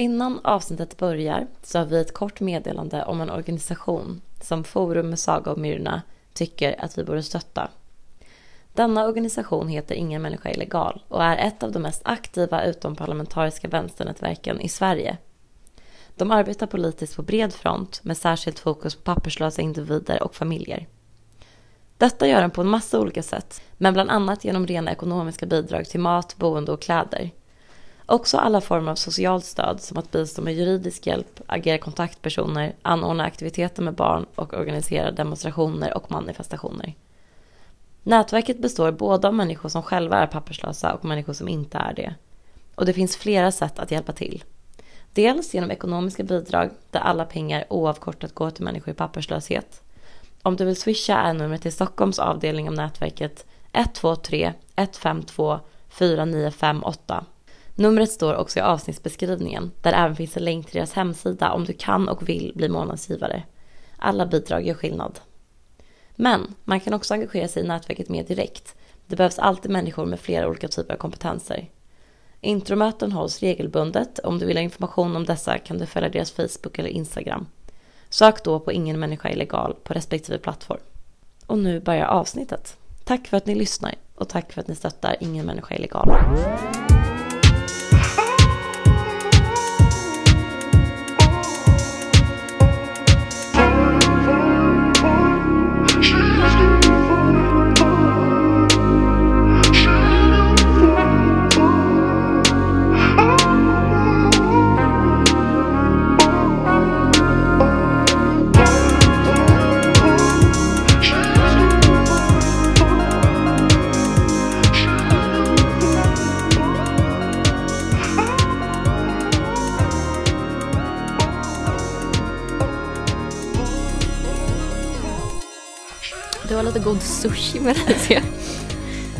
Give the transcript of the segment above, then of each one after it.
Innan avsnittet börjar så har vi ett kort meddelande om en organisation som Forum med Saga och Myrna tycker att vi borde stötta. Denna organisation heter Ingen människa är illegal och är ett av de mest aktiva utomparlamentariska vänsternätverken i Sverige. De arbetar politiskt på bred front med särskilt fokus på papperslösa individer och familjer. Detta gör de på en massa olika sätt, men bland annat genom rena ekonomiska bidrag till mat, boende och kläder. Också alla former av socialt stöd som att bistå med juridisk hjälp, agera kontaktpersoner, anordna aktiviteter med barn och organisera demonstrationer och manifestationer. Nätverket består både av människor som själva är papperslösa och människor som inte är det. Och det finns flera sätt att hjälpa till. Dels genom ekonomiska bidrag där alla pengar oavkortat går till människor i papperslöshet. Om du vill swisha är numret till Stockholms avdelning av nätverket 123 152 4958. Numret står också i avsnittsbeskrivningen där även finns en länk till deras hemsida om du kan och vill bli månadsgivare. Alla bidrag gör skillnad. Men man kan också engagera sig i nätverket mer direkt. Det behövs alltid människor med flera olika typer av kompetenser. Intromöten hålls regelbundet. Om du vill ha information om dessa kan du följa deras Facebook eller Instagram. Sök då på Ingen människa är illegal på respektive plattform. Och nu börjar avsnittet. Tack för att ni lyssnar och tack för att ni stöttar Ingen människa är illegal. Det var lite god sushi med det ser jag.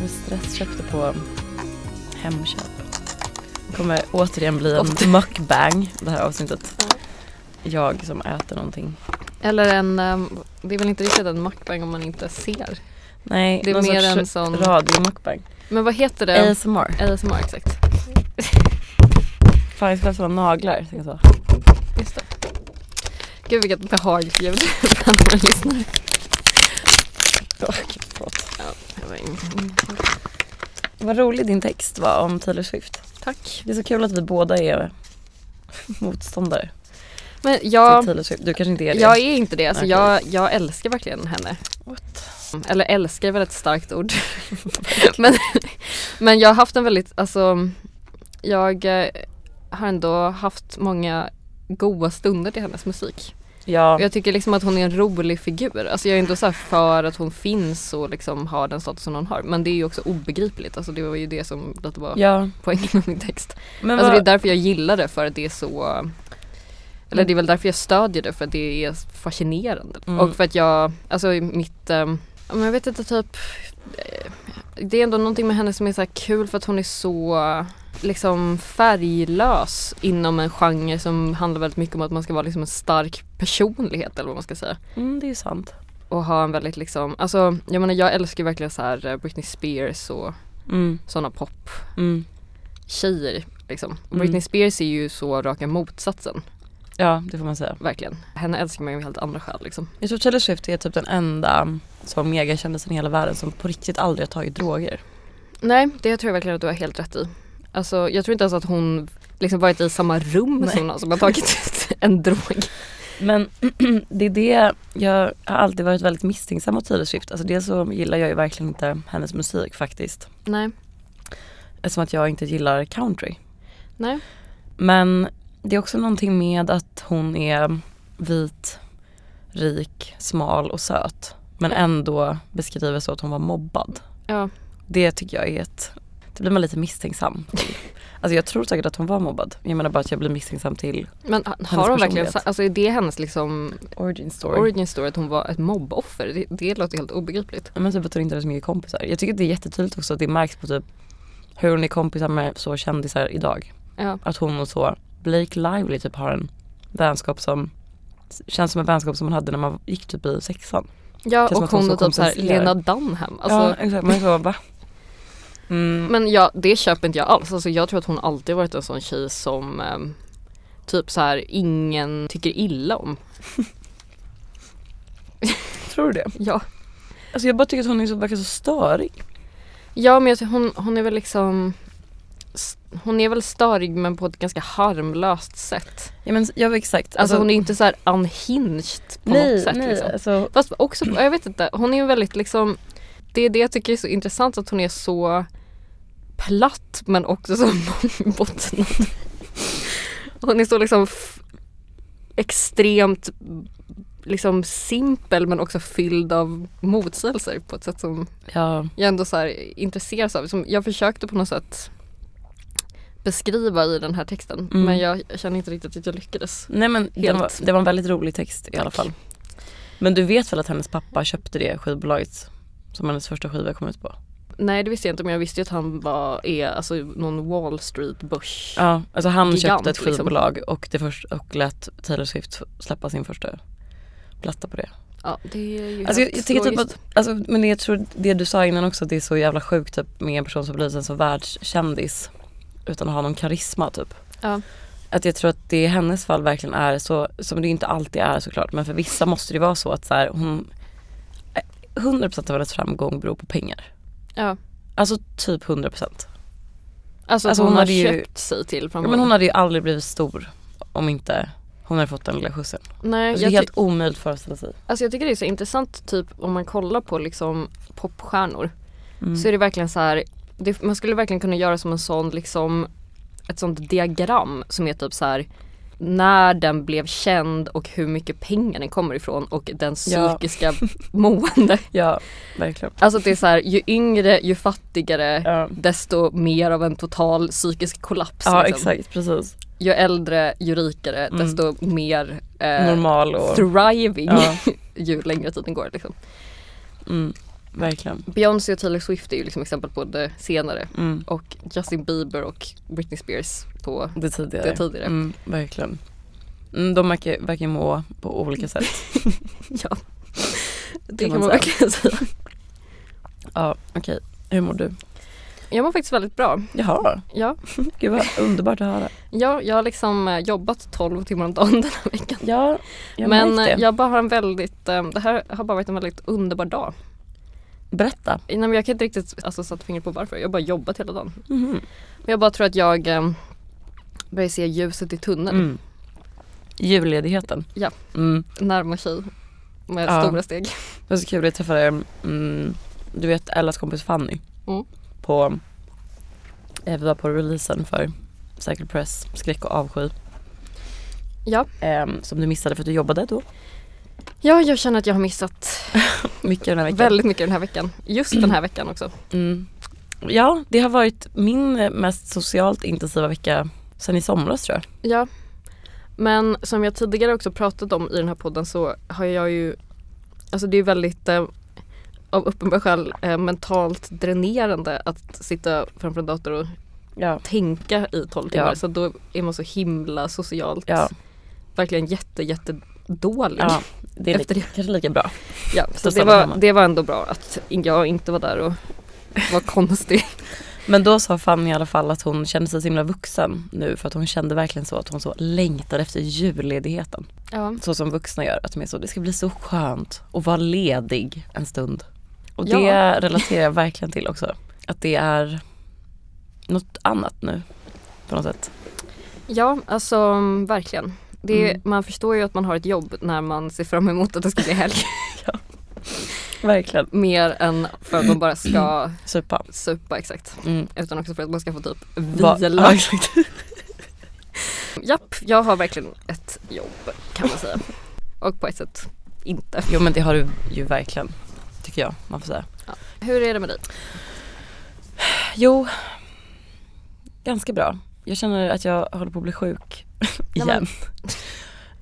Jag stressköpte på Hemköp. Det kommer återigen bli en mukbang det här avsnittet. Jag som äter någonting. Eller en, ehm, det är väl inte riktigt en mukbang om man inte ser. Nej, Det är någon mer sorts en sån- radiomukbang. Men vad heter det? ASMR. ASMR exakt. Fan jag skulle ha såna naglar. så. Just det. Gud vilket behagligt ljud bland våra lyssnare. Gud, förlåt. Ja, det var ingenting. Vad rolig din text var om Taylor Swift. Tack. Det är så kul att vi båda är motståndare Men till jag, Taylor Swift. Du kanske inte är det? jag är inte det. Alltså Okej. jag, jag älskar verkligen henne. What? Eller älskar är väl ett starkt ord. men, men jag har haft en väldigt, alltså jag eh, har ändå haft många goda stunder till hennes musik. Ja, Och jag tycker liksom att hon är en rolig figur. Alltså jag är ändå så för att hon finns och liksom har den statusen hon har. Men det är ju också obegripligt. Alltså det var ju det som det var ja. poängen med min text. Men Alltså det är därför jag gillar det för att det är så Eller Mm. det är väl därför jag stödjer det för att det är fascinerande. Mm. Och för att jag, alltså mitt, men jag vet inte typ eh, Det är ändå någonting med henne som är så här kul för att hon är så liksom färglös inom en genre som handlar väldigt mycket om att man ska vara liksom en stark personlighet eller vad man ska säga. mm, det är ju sant. Och ha en väldigt liksom, alltså jag menar jag älskar verkligen så här eh, Britney Spears och Mm, sådana pop mm. tjejer liksom. Mm. Britney Spears är ju så raka motsatsen, Ja, det får man säga. verkligen. Henne älskar man ju av helt andra skäl liksom. Jag tror Taylor Swift är typ den enda som megakändisen i hela världen som på riktigt aldrig har tagit droger. Nej, det tror jag verkligen att du har helt rätt i. Alltså jag tror inte ens att hon liksom varit i samma rum Nej. som någon som har tagit en drog. Men det är det, jag har alltid varit väldigt misstänksam mot Taylor Swift. Alltså dels så gillar jag ju verkligen inte hennes musik faktiskt. Nej, Eftersom att jag inte gillar country. nej. Men det är också någonting med att hon är vit, rik, smal och söt. Men ändå beskriver så att hon var mobbad. Ja, Det tycker jag är ett, det blir man lite misstänksam till. Alltså jag tror säkert att hon var mobbad. Jag menar bara att jag blir misstänksam till men ha- har hon verkligen, alltså är det hennes liksom origin story. origin story att hon var ett mobboffer? Det, det låter helt obegripligt. Men typ att hon inte hade så mycket kompisar. Jag tycker att det är jättetydligt också att det märks på typ hur hon är kompisar med så kändisar idag. Ja, Att hon och så, Blake Lively typ har en vänskap som känns som en vänskap som man hade när man gick typ i sexan. ja och hon hon och typ så här. Lena Dunham. Alltså, ja exakt, man är så va? Mm, Men ja, det köper inte jag alls. Alltså jag tror att hon alltid varit en sån tjej som ehm, typ så här ingen tycker illa om. Tror du det? Ja. Alltså jag bara tycker att hon är så, verkar så störig. Ja men jag, hon, hon är väl liksom hon är väl störig men på ett ganska harmlöst sätt. Ja men ja exakt. Alltså, hon är inte så här unhinged på nej, något sätt. nej, liksom. alltså, Fast också, jag vet inte, hon är väldigt liksom Det är det jag tycker är så intressant att hon är så platt men också så mångbottnad. Hon är så liksom extremt liksom simpel men också fylld av motsägelser på ett sätt som ja. jag ändå så här intresseras av. Som jag försökte på något sätt beskriva i den här texten Mm. men jag känner inte riktigt att jag lyckades. Nej men det var, det var en väldigt rolig text i alla fall. Men du vet väl att hennes pappa köpte det skivbolaget som hennes första skiva kom ut på? Nej det visste jag inte men jag visste ju att han var, är alltså någon Wall Street börs. Ja, alltså han Gigant, köpte ett liksom. skivbolag och, det först, och lät Taylor Swift släppa sin första platta på det. Ja det är ju Alltså jag, jag tycker typ att, alltså, men jag tror det du sa innan också att det är så jävla sjukt typ med en person som blivit en så världskändis utan att ha någon karisma typ. Ja. Att jag tror att det i hennes fall verkligen är så, som det inte alltid är såklart, men för vissa måste det vara så att så här, hon 100% av hennes framgång beror på pengar. Ja. Alltså typ 100%. Alltså, Alltså, hon, hon har hade ju- köpt sig till Ja, framgång. men hon hade ju aldrig blivit stor om inte hon hade fått den lilla skjutsen. Nej, Alltså, det är helt omöjligt att föreställa sig. alltså jag tycker det är så intressant typ om man kollar på liksom popstjärnor Mm. så är det verkligen så här, det, man skulle verkligen kunna göra som en sån liksom ett sånt diagram som är typ så här när den blev känd och hur mycket pengar den kommer ifrån och den Ja. psykiska mående. Ja, verkligen. Alltså det är så här, ju yngre ju fattigare Ja, desto mer av en total psykisk kollaps. ja liksom. exakt, precis. Ju äldre ju rikare Mm. desto mer eh, Normal och... thriving Ja, ju längre tiden går. Liksom. mm, verkligen. Beyoncé och Taylor Swift är ju liksom exempel på det senare Mm. och Justin Bieber och Britney Spears på Det tidigare. det tidigare. Mm, verkligen. Mm, de verkar, verkar må på olika sätt. Ja. Det Kan kan man verkligen säga. Ja, okej. Hur mår du? Jag mår faktiskt väldigt bra. Jaha, Ja, gud vad underbart att höra. ja jag har liksom eh, jobbat 12 timmar om dagen den här veckan. Ja, jag Men eh, det. jag bara har en väldigt, eh, det här har bara varit en väldigt underbar dag. Berätta. Nej, men jag kan inte riktigt alltså, sätta fingret på varför. Jag har bara jobbat hela dagen. Mhm. Men jag bara tror att jag eh, börjar se ljuset i tunneln. Mm. Julledigheten. Ja. Mm. Närmar sig med Ja. stora steg. Det var så kul, jag träffade, mm, du vet Ellas kompis Fanny. Mm. På, eh, vi var på releasen för Cycle Press, Skräck och avsky. Ja. Ehm, som du missade för att du jobbade då. Ja, jag känner att jag har missat Mycket den här veckan. väldigt mycket den här veckan. Just den här veckan också. Mm. Ja, det har varit min mest socialt intensiva vecka sen i somras tror jag. Ja. Men som jag tidigare också pratat om i den här podden så har jag ju Alltså det är väldigt eh, av uppenbara skäl eh, mentalt dränerande att sitta framför en dator och Ja. tänka i 12 timmar. Ja. Så då är man så himla socialt Ja, verkligen jätte jätte dålig. ja det är Efter li- kanske lika bra. Ja, så Så det var, det var ändå bra att jag inte var där och var konstig. Men då sa Fanny i alla fall att hon kände sig så himla vuxen nu för att hon kände verkligen så att hon så längtade efter julledigheten. Ja. Så som vuxna gör, att de är så, det ska bli så skönt att vara ledig en stund. Och det Ja. relaterar jag verkligen till också. Att det är något annat nu på något sätt. Ja, alltså verkligen. Det, Mm. Man förstår ju att man har ett jobb när man ser fram emot att det ska bli helg. Verkligen. Mer än för att man bara ska Supa. supa exakt. Mm. Utan också för att man ska få typ vila. Ja, exakt. Japp, jag har verkligen ett jobb kan man säga. Och på ett sätt inte. Jo men det har du ju verkligen. Tycker jag man får säga. Hur är det med dig? Jo, ganska bra. Jag känner att jag håller på att bli sjuk igen.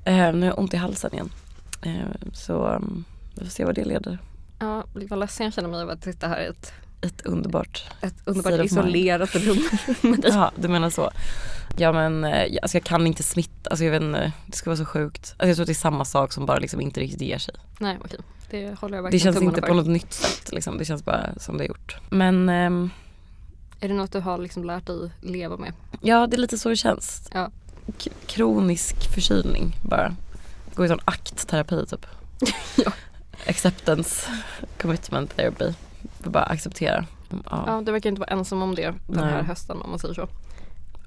eh, nu har jag ont i halsen igen. Eh, så um, vi får se vad det leder. Ja, vad ledsen jag känner mig av att sitta här i ett, Ett underbart. ett underbart isolerat rum med dig. Ja, du menar så. Ja men eh, alltså jag kan inte smitta, alltså jag vet inte, det ska vara så sjukt. Alltså jag tror att det är samma sak som bara liksom inte riktigt ger sig. Nej okej, det håller jag Det verkligen känns tummarna inte för. på något nytt sätt liksom. Det känns bara som det är gjort. Men ehm, Är det något du har liksom lärt dig leva med? ja det är lite så det känns. Ja. Kronisk förkylning bara. Gå i sån aktterapi typ. Ja. Acceptance, commitment therapy. Bara acceptera. Ja. Ja, du verkar inte vara ensam om det den Nej. här hösten om man säger så.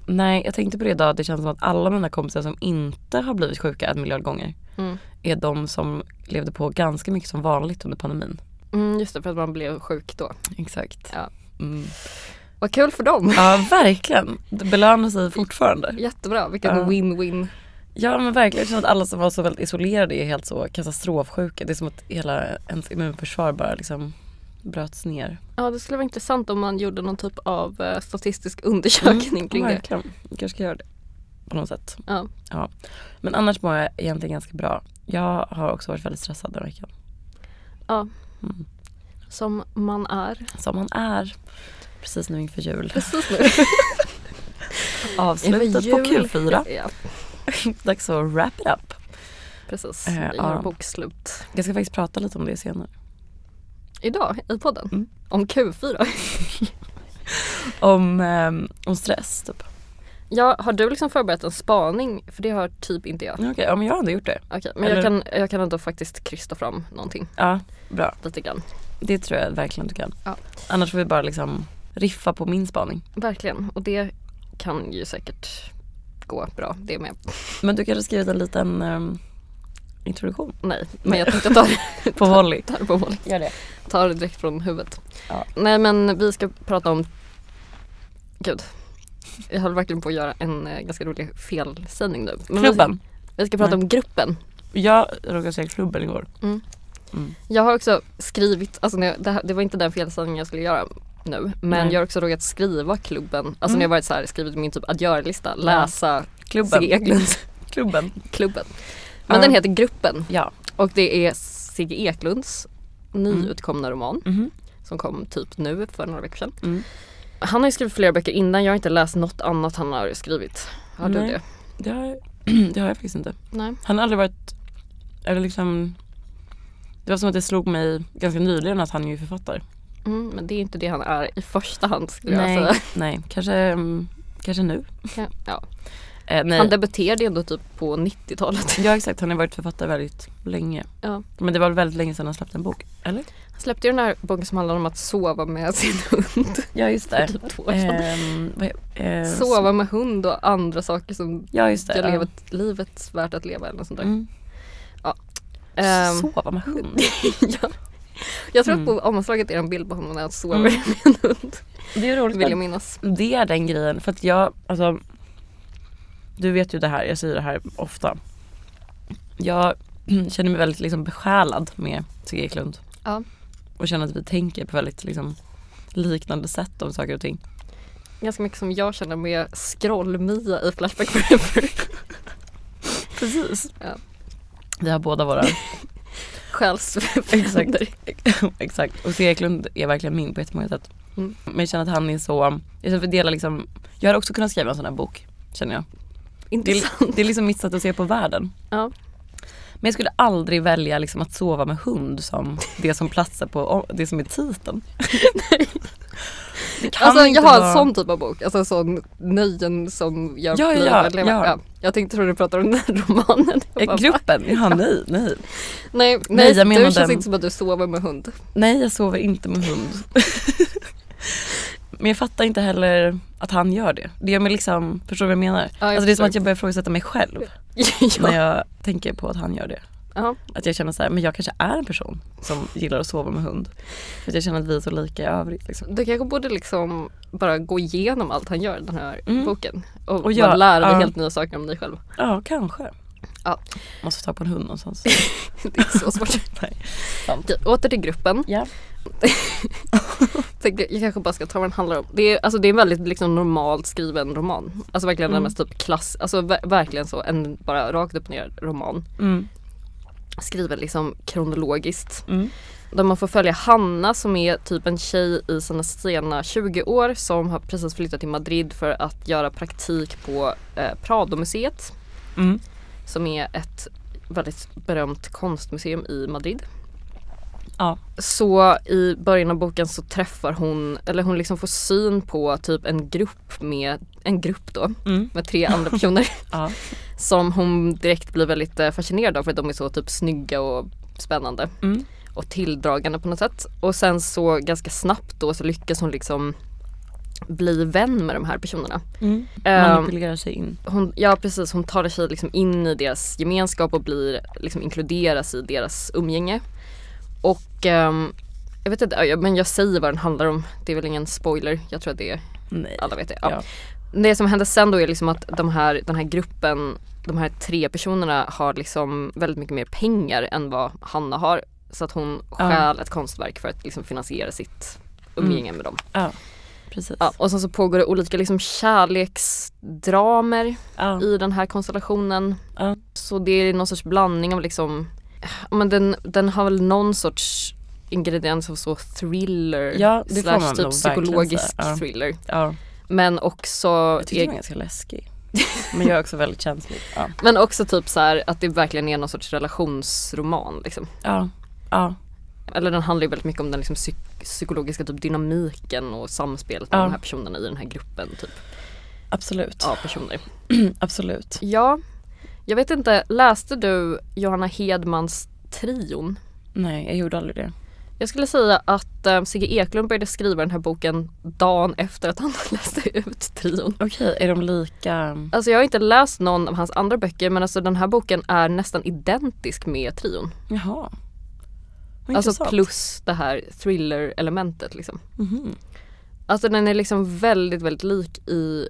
Nej, jag tänkte på det idag. Det känns som att alla mina kompisar som inte har blivit sjuka en miljard gånger Mm. är de som levde på ganska mycket som vanligt under pandemin. Mm, just det, för att man blev sjuk då. Exakt. Ja. Mm. Vad kul för dem! Ja, verkligen. Det belönar sig fortfarande. Jättebra, vilken Ja. win-win. Ja men verkligen, jag känner att alla som var så väldigt isolerade är helt så katastrofsjuka. Det är som att hela ens immunförsvar bara liksom bröts ner. Ja, det skulle vara intressant om man gjorde någon typ av eh, statistisk undersökning kring det. Mm, Verkligen, jag kanske ska göra det. På något sätt. Ja. Men annars mår jag egentligen ganska bra. Jag har också varit väldigt stressad den veckan. ja, Mm. som man är. Som man är. Precis nu inför jul. Precis nu. Avslutet på jul. Q4. Ja, Dags att wrap it up. precis. Ja. gör bokslut. Jag ska faktiskt prata lite om det senare. Idag i podden. Mm. Om Q4. Om, ehm, om stress typ. Ja, har du liksom förberett en spaning? För det har typ inte jag. Okej, ja men jag har ändå gjort det. Okej, men Eller- jag kan, jag kan ändå faktiskt krysta fram någonting Ja, bra. lite grann. Det tror jag verkligen du kan. Ja. Annars får vi bara liksom riffa på min spaning. Verkligen, och det kan ju säkert gå bra det med. Men du kanske skrivit en liten ehm, introduktion Nej, men jag tänkte ta det, på volley. ta det på volley. Gör det. Ta det direkt från huvudet. Ja. Nej men vi ska prata om Gud. Jag håller verkligen på att göra en eh, ganska rolig felsägning nu. Men Klubben. Vi, vi ska prata Nej. om gruppen. Jag råkade säga klubben igår. Mm. Mm. Jag har också skrivit, alltså jag, det, det var inte den felsägningen jag skulle göra nu. Men Nej. jag har också råkat skriva klubben. Alltså Mm. när jag varit så här, skrivit min typ adgörlista, läsa Klubben. Sigge Eklunds Klubben. klubben. Men den heter Gruppen Ja. och det är Sigge Eklunds nyutkomna roman Mhm. som kom typ nu för några veckor sedan. Mm. Han har ju skrivit flera böcker innan, jag har inte läst något annat han har skrivit. Har du Nej. det? Det har, det har jag faktiskt inte. Nej. Han har aldrig varit, eller liksom Det var som att det slog mig ganska nyligen att han är ju författare. Mm, men det är inte det han är i första hand skulle jag Nej, säga. nej. Kanske, mm, kanske nu. Ja. Eh, nej. Han debuterade ändå typ på 90-talet. Ja exakt, han har varit författare väldigt länge. Ja. Men det var väldigt länge sedan han släppte en bok. Eller? Han släppte ju den här boken som handlar om att sova med sin hund. Ja just För typ två år sedan. He- eh, Sova med hund och andra saker som Ja just det. gör ja. livet, livet värt att leva eller något sånt där. Mm. Ehm, Sova med hund. ja. Jag tror Mm. att på omslaget är en bild på honom när han sover Mm. med en hund. Det är roligt. Vill jag minnas. Det är den grejen för att jag, alltså Du vet ju det här, jag säger det här ofta. Jag känner mig väldigt liksom besjälad med Sigge Eklund. Ja. Och känner att vi tänker på väldigt liksom liknande sätt om saker och ting. Ganska mycket som jag känner med Scroll-Mia i Flashback Forever. Precis. Ja. Vi har båda våra, Själsfränder. exakt. Och Sigge Eklund är verkligen min på jättemånga sätt. Mm. Men jag känner att han är så, jag känner att delar liksom, jag hade också kunnat skriva en sån här bok. Känner jag. Det Intressant. är, det är liksom mitt sätt att se på världen. Ja. Men jag skulle aldrig välja liksom att sova med hund som det som platsar på det som är titeln. Det kan Alltså jag har vara- en sån typ av bok, alltså sån nöjen som gör Ja, ja, ja, ja. Ja. Jag tänkte tro du pratar om den här romanen. Jag Eh, bara, Gruppen? Ja, nej, nej. Nej, nej, Nej, jag menar du känns den- inte som att du sover med hund. Nej, jag sover inte med hund. Men jag fattar inte heller att han gör det. Det gör mig liksom, förstår du vad jag menar? Ja, jag alltså det är som att jag börjar ifrågasätta mig själv ja. när jag tänker på att han gör det. Ja. Att jag känner så här, men jag kanske är en person som gillar att sova med hund. För att jag känner att vi är så lika i övrigt. Liksom. Du kanske borde liksom bara gå igenom allt han gör i den här Mm. boken. Och, Och jag- lära dig ja. helt nya saker om dig själv. Ja, kanske. Ja. Måste ta på en hund någonstans. Det är så svårt. Nej. Okej, åter till gruppen. Tänkte, jag kanske bara ska ta vad den handlar om. Det är, alltså, det är en väldigt liksom, normalt skriven roman. Alltså verkligen Mm. den mest typ klass, alltså ver- verkligen så en bara rakt upp och ner roman. Mm. Skriven liksom kronologiskt. Mm. Där man får följa Hanna som är typ en tjej i sina sena 20 år som har precis flyttat till Madrid för att göra praktik på eh, Prado-museet. Mm. Som är ett väldigt berömt konstmuseum i Madrid. Ja. Så i början av boken så träffar hon, eller hon liksom får syn på typ en grupp med, en grupp då, Mm. med tre andra personer Ja. Som hon direkt blir väldigt eh, fascinerad av för att de är så typ snygga och spännande Mm. och tilldragande på något sätt. Och sen så ganska snabbt då så lyckas hon liksom bli vän med de här personerna. Mm. Ehm, Manipulerar sig in. hon, ja precis, hon tar sig liksom in i deras gemenskap och blir liksom inkluderas i deras umgänge. Och ehm, jag vet inte, men jag säger vad den handlar om. Det är väl ingen spoiler, jag tror att det är, Nej. alla vet det. Ja. Ja. Det som händer sen då är liksom att de här, den här gruppen, de här tre personerna har liksom väldigt mycket mer pengar än vad Hanna har. Så att hon stjäl ett konstverk för att liksom finansiera sitt umgänge med dem. Ja. Och sen så pågår det olika liksom kärleksdramer Ja. i den här konstellationen. Ja. Så det är någon sorts blandning av liksom, men den, den har väl någon sorts ingrediens av så thriller slash typ psykologisk thriller. Men också, Jag tyckte den är, ganska läskig. Men jag är också väldigt känslig. Ja. men också typ så här att det verkligen är någon sorts relationsroman liksom. Ja. Ja. Eller den handlar ju väldigt mycket om den liksom psyk- psykologiska typ dynamiken och samspelet med Ja. de här personerna i den här gruppen typ Absolut. av personer. Absolut. Ja, jag vet inte, läste du Johanna Hedmans Trion? Nej, jag gjorde aldrig det. Jag skulle säga att eh, Sigge Eklund började skriva den här boken dagen efter att han läste ut Trion. Okej, är de lika? Alltså jag har inte läst någon av hans andra böcker men alltså den här boken är nästan identisk med Trion. Jaha. Alltså plus det här thriller-elementet liksom. Mhm. Alltså den är liksom väldigt, väldigt lik i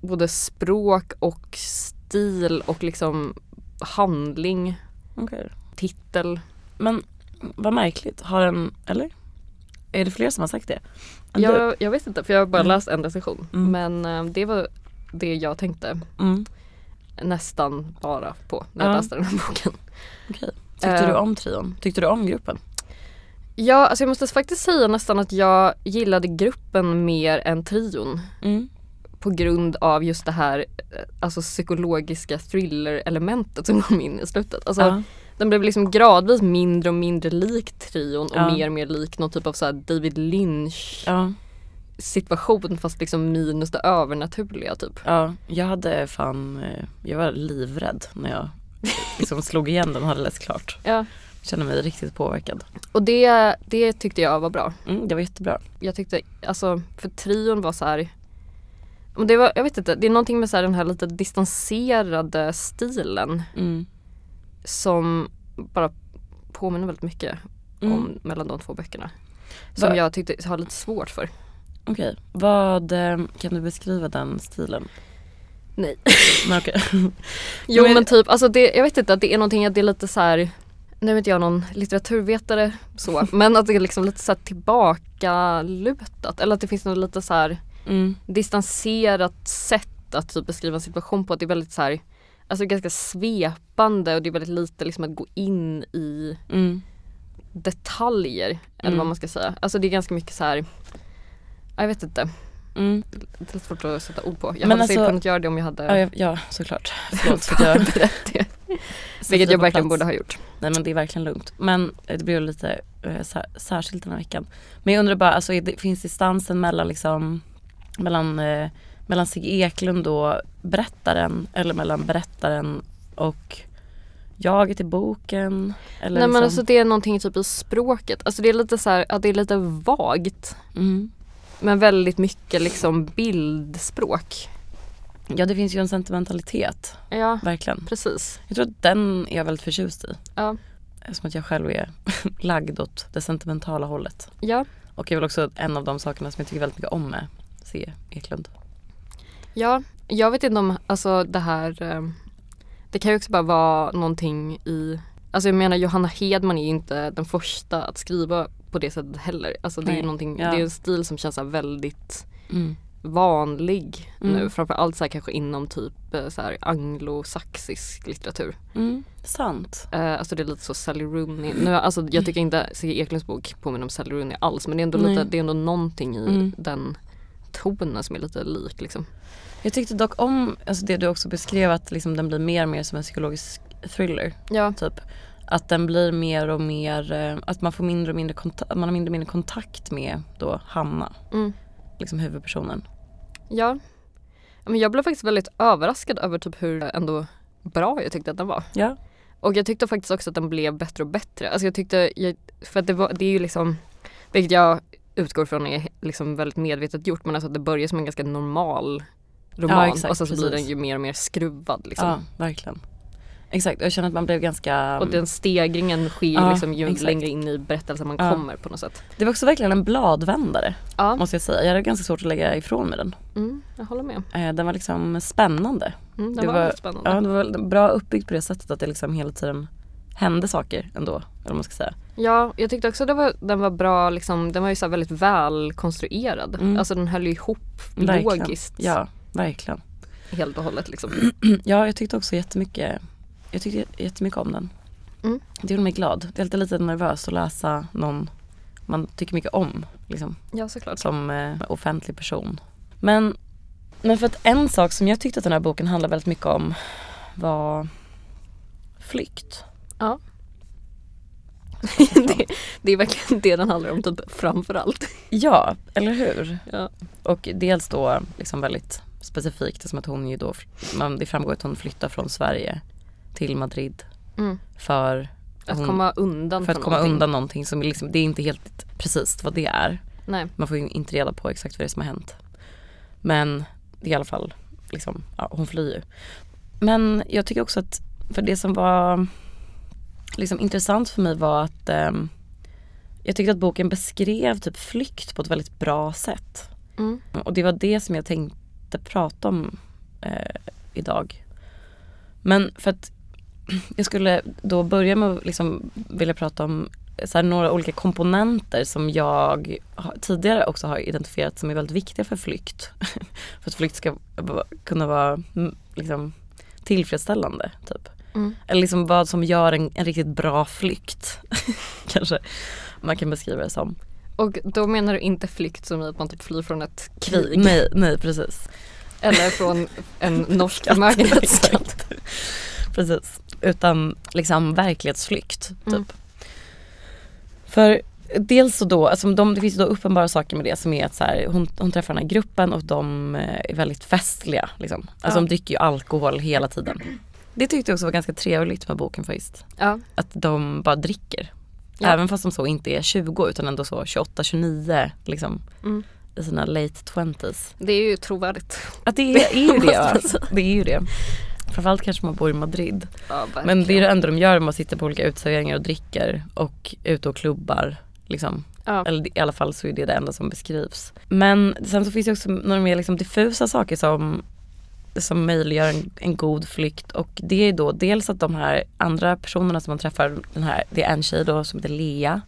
både språk och stil och liksom handling, Okej. titel. Men vad märkligt. Har den, eller? Är det fler som har sagt det? Jag, jag vet inte för jag har bara Mm. läst en recension. Mm. Men eh, det var det jag tänkte Mm. nästan bara på när jag Ja. läste den här boken. Okej. Tyckte Eh. du om trion? Tyckte du om gruppen? Ja, alltså jag måste faktiskt säga nästan att jag gillade gruppen mer än trion. Mm. På grund av just det här eh, alltså psykologiska thriller-elementet som kom in i slutet. Alltså, Ja. Den blev liksom gradvis mindre och mindre lik trion och Ja. mer och mer lik någon typ av så David Lynch Ja. situation fast liksom minus det övernaturliga typ. ja. Jag hade fan, eh, jag var livrädd när jag liksom slog igen den och hade läst klart. Ja. Kände mig riktigt påverkad. Och det, det tyckte jag var bra. Mm, det var jättebra. Jag tyckte, alltså för trion var så här. Det var, jag vet inte, det är någonting med så här den här lite distanserade stilen Mm. Som bara påminner väldigt mycket Mm. om mellan de två böckerna. Som Va- jag tyckte har lite svårt för. Okej, vad, eh, kan du beskriva den stilen? Nej. Men okej. Jo men- men, typ, alltså det, jag vet inte, att det är någonting att det är lite så här. Nu är inte jag någon litteraturvetare så, men att det är liksom lite så här tillbakalutat. Eller att det finns något lite så här Mm. distanserat sätt att typ beskriva en situation på. Att det är väldigt så här, alltså ganska svepande och det är väldigt lite liksom att gå in i Mm. detaljer. Eller Mm. vad man ska säga. Alltså det är ganska mycket så här. ja, Jag vet inte, Mm. det är svårt att sätta ord på. Jag Men hade alltså- säkert kunnat göra det om jag hade Ja, ja, såklart. Förlåt för att jag det. Vilket jag verkligen borde ha gjort. Nej men det är verkligen lugnt. Men eh, det blev lite eh, sär, särskilt den här veckan. Men jag undrar bara, alltså, det, finns distansen mellan liksom mellan, eh, mellan Sigge Eklund och berättaren eller mellan berättaren och jaget i boken? Eller Nej men liksom, alltså det är någonting typ i språket. Alltså det är lite så här, att det är lite vagt. mm. Men väldigt mycket liksom bildspråk. Ja det finns ju en sentimentalitet, Ja, verkligen. precis. Jag tror att den är jag väldigt förtjust i. Ja. Eftersom att jag själv är lagd åt det sentimentala hållet. Ja. Och är väl också en av de sakerna som jag tycker väldigt mycket om med Sigge Eklund. Ja, jag vet inte om alltså det här eh, Det kan ju också bara vara någonting i Alltså jag menar Johanna Hedman är ju inte den första att skriva på det sättet heller. Alltså det är ju ja. det är en stil som känns väldigt Mm. vanlig Mm. nu. Framförallt så här kanske inom typ eh, så här anglosaxisk litteratur. Mm. Sant. Eh, alltså det är lite så Sally Rooney. Nu, alltså jag tycker inte Sigge Eklunds bok påminner om Sally Rooney alls men det är ändå, Nej. lite, det är ändå någonting i Mm. den tonen som är lite lik liksom. Jag tyckte dock om alltså det du också beskrev att liksom den blir mer och mer som en psykologisk thriller. Ja. Typ. att den blir mer och mer, eh, att man får mindre och mindre kontakt, man har mindre och mindre kontakt med då Hanna, Mm. liksom huvudpersonen. Ja. Ja, Men jag blev faktiskt väldigt överraskad över typ hur ändå bra jag tyckte att den var. Ja. Och jag tyckte faktiskt också att den blev bättre och bättre. Alltså jag tyckte, jag, för att det, var, det är ju liksom, vilket jag utgår från är liksom väldigt medvetet gjort, men alltså att det börjar som en ganska normal roman Ja, och sen så blir den ju mer och mer skruvad liksom. Ja, verkligen. Exakt, jag känner att man blev ganska... Och den stegringen sker Ja, liksom ju exakt. längre in i berättelsen man Ja. kommer på något sätt. Det var också verkligen en bladvändare Ja, måste jag säga. Jag hade ganska svårt att lägga ifrån mig den. mm, jag håller med. Eh, Den var liksom spännande. Mm, den Det var, var- spännande. Ja, det var bra uppbyggt på det sättet att det liksom hela tiden hände saker ändå. Eller vad man ska säga. Ja, jag tyckte också det var, den var bra, liksom, den var ju så väldigt väl konstruerad. Mm. Alltså den höll ihop Verkligen. logiskt Ja, verkligen. helt och hållet liksom. Ja, jag tyckte också jättemycket, jag tyckte jättemycket om den. Mm. Det gjorde mig glad. Det är alltid lite nervöst att läsa någon man tycker mycket om. Liksom, Ja, såklart. som eh, offentlig person. Men, men för att en sak som jag tyckte att den här boken handlade väldigt mycket om var flykt. Ja. det, det är verkligen det den handlar om typ framför allt. Ja, eller hur? Ja. Och dels då liksom väldigt specifikt som att hon ju då, man, det framgår att hon flyttar från Sverige till Madrid Mm. för Att hon, komma undan för att komma någonting. undan någonting som liksom, det är inte helt precis vad det är. Nej. Man får ju inte reda på exakt vad det är som har hänt. Men det är i alla fall, liksom, ja, hon flyr ju. Men jag tycker också att, för det som var liksom intressant för mig var att ehm, jag tyckte att boken beskrev typ flykt på ett väldigt bra sätt. Mm. Och det var det som jag tänkte prata om eh, idag. Men för att jag skulle då börja med att liksom vilja prata om så här, några olika komponenter som jag tidigare också har identifierat som är väldigt viktiga för flykt. för att flykt ska kunna vara liksom, tillfredsställande. Typ. Mm. Eller liksom vad som gör en, en riktigt bra flykt. Kanske man kan beskriva det som. Och då menar du inte flykt som i att man typ flyr från ett krig Nej, nej precis. eller från en norsk förmögenhetsskatt. Precis. Utan liksom verklighetsflykt typ. Mm. För dels så då, alltså de, det finns ju då uppenbara saker med det som är att så här, hon, hon träffar den här gruppen och de eh, är väldigt festliga. Liksom. Alltså Ja. de dricker ju alkohol hela tiden. Det tyckte jag också var ganska trevligt med boken faktiskt. Ja. Att de bara dricker. Ja. Även fast de så inte är 20 utan ändå så 28, 29 liksom. Mm. I sina late 20s. Det är ju trovärdigt. Att det är, är ju det man Det är ju det. Framförallt kanske man bor i Madrid. Ja, Men det är det enda de gör, man sitter på olika uteserveringar och dricker och ute och klubbar. Liksom. Ja. Eller i alla fall så är det det enda som beskrivs. Men sen så finns det också några mer liksom diffusa saker som, som möjliggör en, en god flykt. Och det är då dels att de här andra personerna som man träffar, den här, det är en tjej då som heter Lea.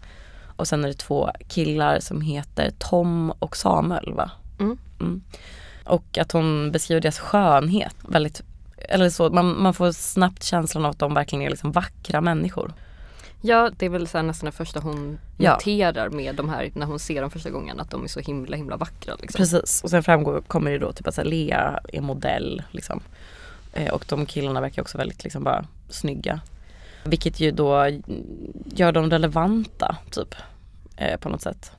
Och sen är det två killar som heter Tom och Samuel va? Mm. Och att hon beskriver deras skönhet väldigt eller så, man, man får snabbt känslan av att de verkligen är liksom vackra människor. Ja, det är väl så nästan det första hon Ja. noterar med de här, när hon ser dem första gången, att de är så himla himla vackra. Liksom. Precis, och sen framgår, kommer det då typ att här, Lea är modell liksom. Eh, och de killarna verkar också väldigt liksom bara snygga. Vilket ju då gör dem relevanta typ. Eh, på något sätt.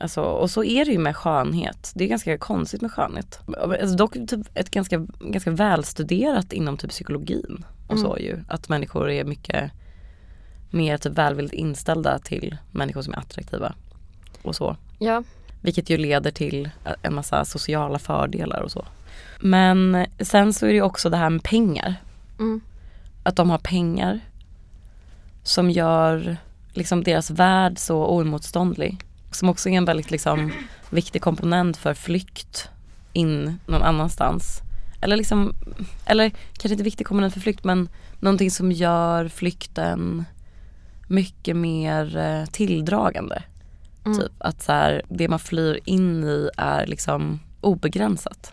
Alltså, och så är det ju med skönhet. Det är ganska konstigt med skönhet. Alltså, dock typ ett ganska, ganska välstuderat inom typ psykologin. Och Mm. så ju. Att människor är mycket mer typ välvilligt inställda till människor som är attraktiva. Och så. Ja, Vilket ju leder till en massa sociala fördelar och så. Men sen så är det ju också det här med pengar. mm. Att de har pengar som gör liksom deras värld så oemotståndlig. Som också är en väldigt liksom viktig komponent för flykt in någon annanstans. Eller liksom, eller kanske inte viktig komponent för flykt men någonting som gör flykten mycket mer eh, tilldragande. Mm. Typ att så här, det man flyr in i är liksom obegränsat.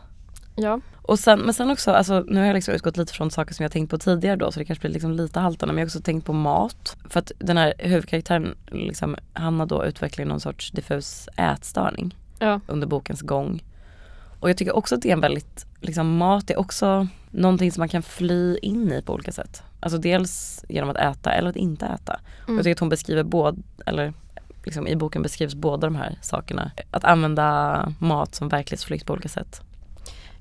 ja. Och sen, men sen också, alltså, nu har jag liksom utgått lite från saker som jag tänkt på tidigare då så det kanske blir liksom lite haltande men jag har också tänkt på mat. För att den här huvudkaraktären, liksom, Hanna då utvecklar någon sorts diffus ätstörning ja. under bokens gång. Och jag tycker också att det är en väldigt, liksom mat är också någonting som man kan fly in i på olika sätt. Alltså dels genom att äta eller att inte äta. Och Mm. jag tycker att hon beskriver både, eller liksom i boken beskrivs båda de här sakerna. Att använda mat som verklighetsflykt på olika sätt.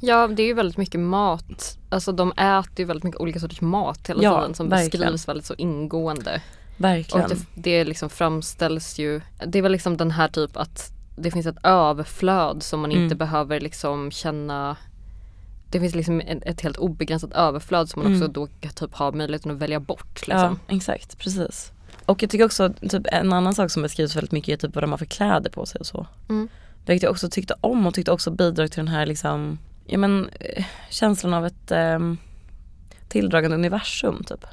Ja, det är ju väldigt mycket mat. Alltså de äter ju väldigt mycket olika sorters mat hela Ja, tiden som verkligen. beskrivs väldigt så ingående. Verkligen. Och det, det liksom framställs ju, det är väl liksom den här typ att det finns ett överflöd som man inte Mm. behöver liksom känna det finns liksom ett, helt obegränsat överflöd som man Mm. också då typ ha möjligheten att välja bort. Liksom. Ja, exakt. Precis. Och jag tycker också typ en annan sak som beskrivs väldigt mycket är typ vad de har för kläder på sig och så. Mm. Vilket jag också tyckte om och tyckte också bidrog till den här liksom, ja men eh, känslan av ett eh, tilldragande universum typ.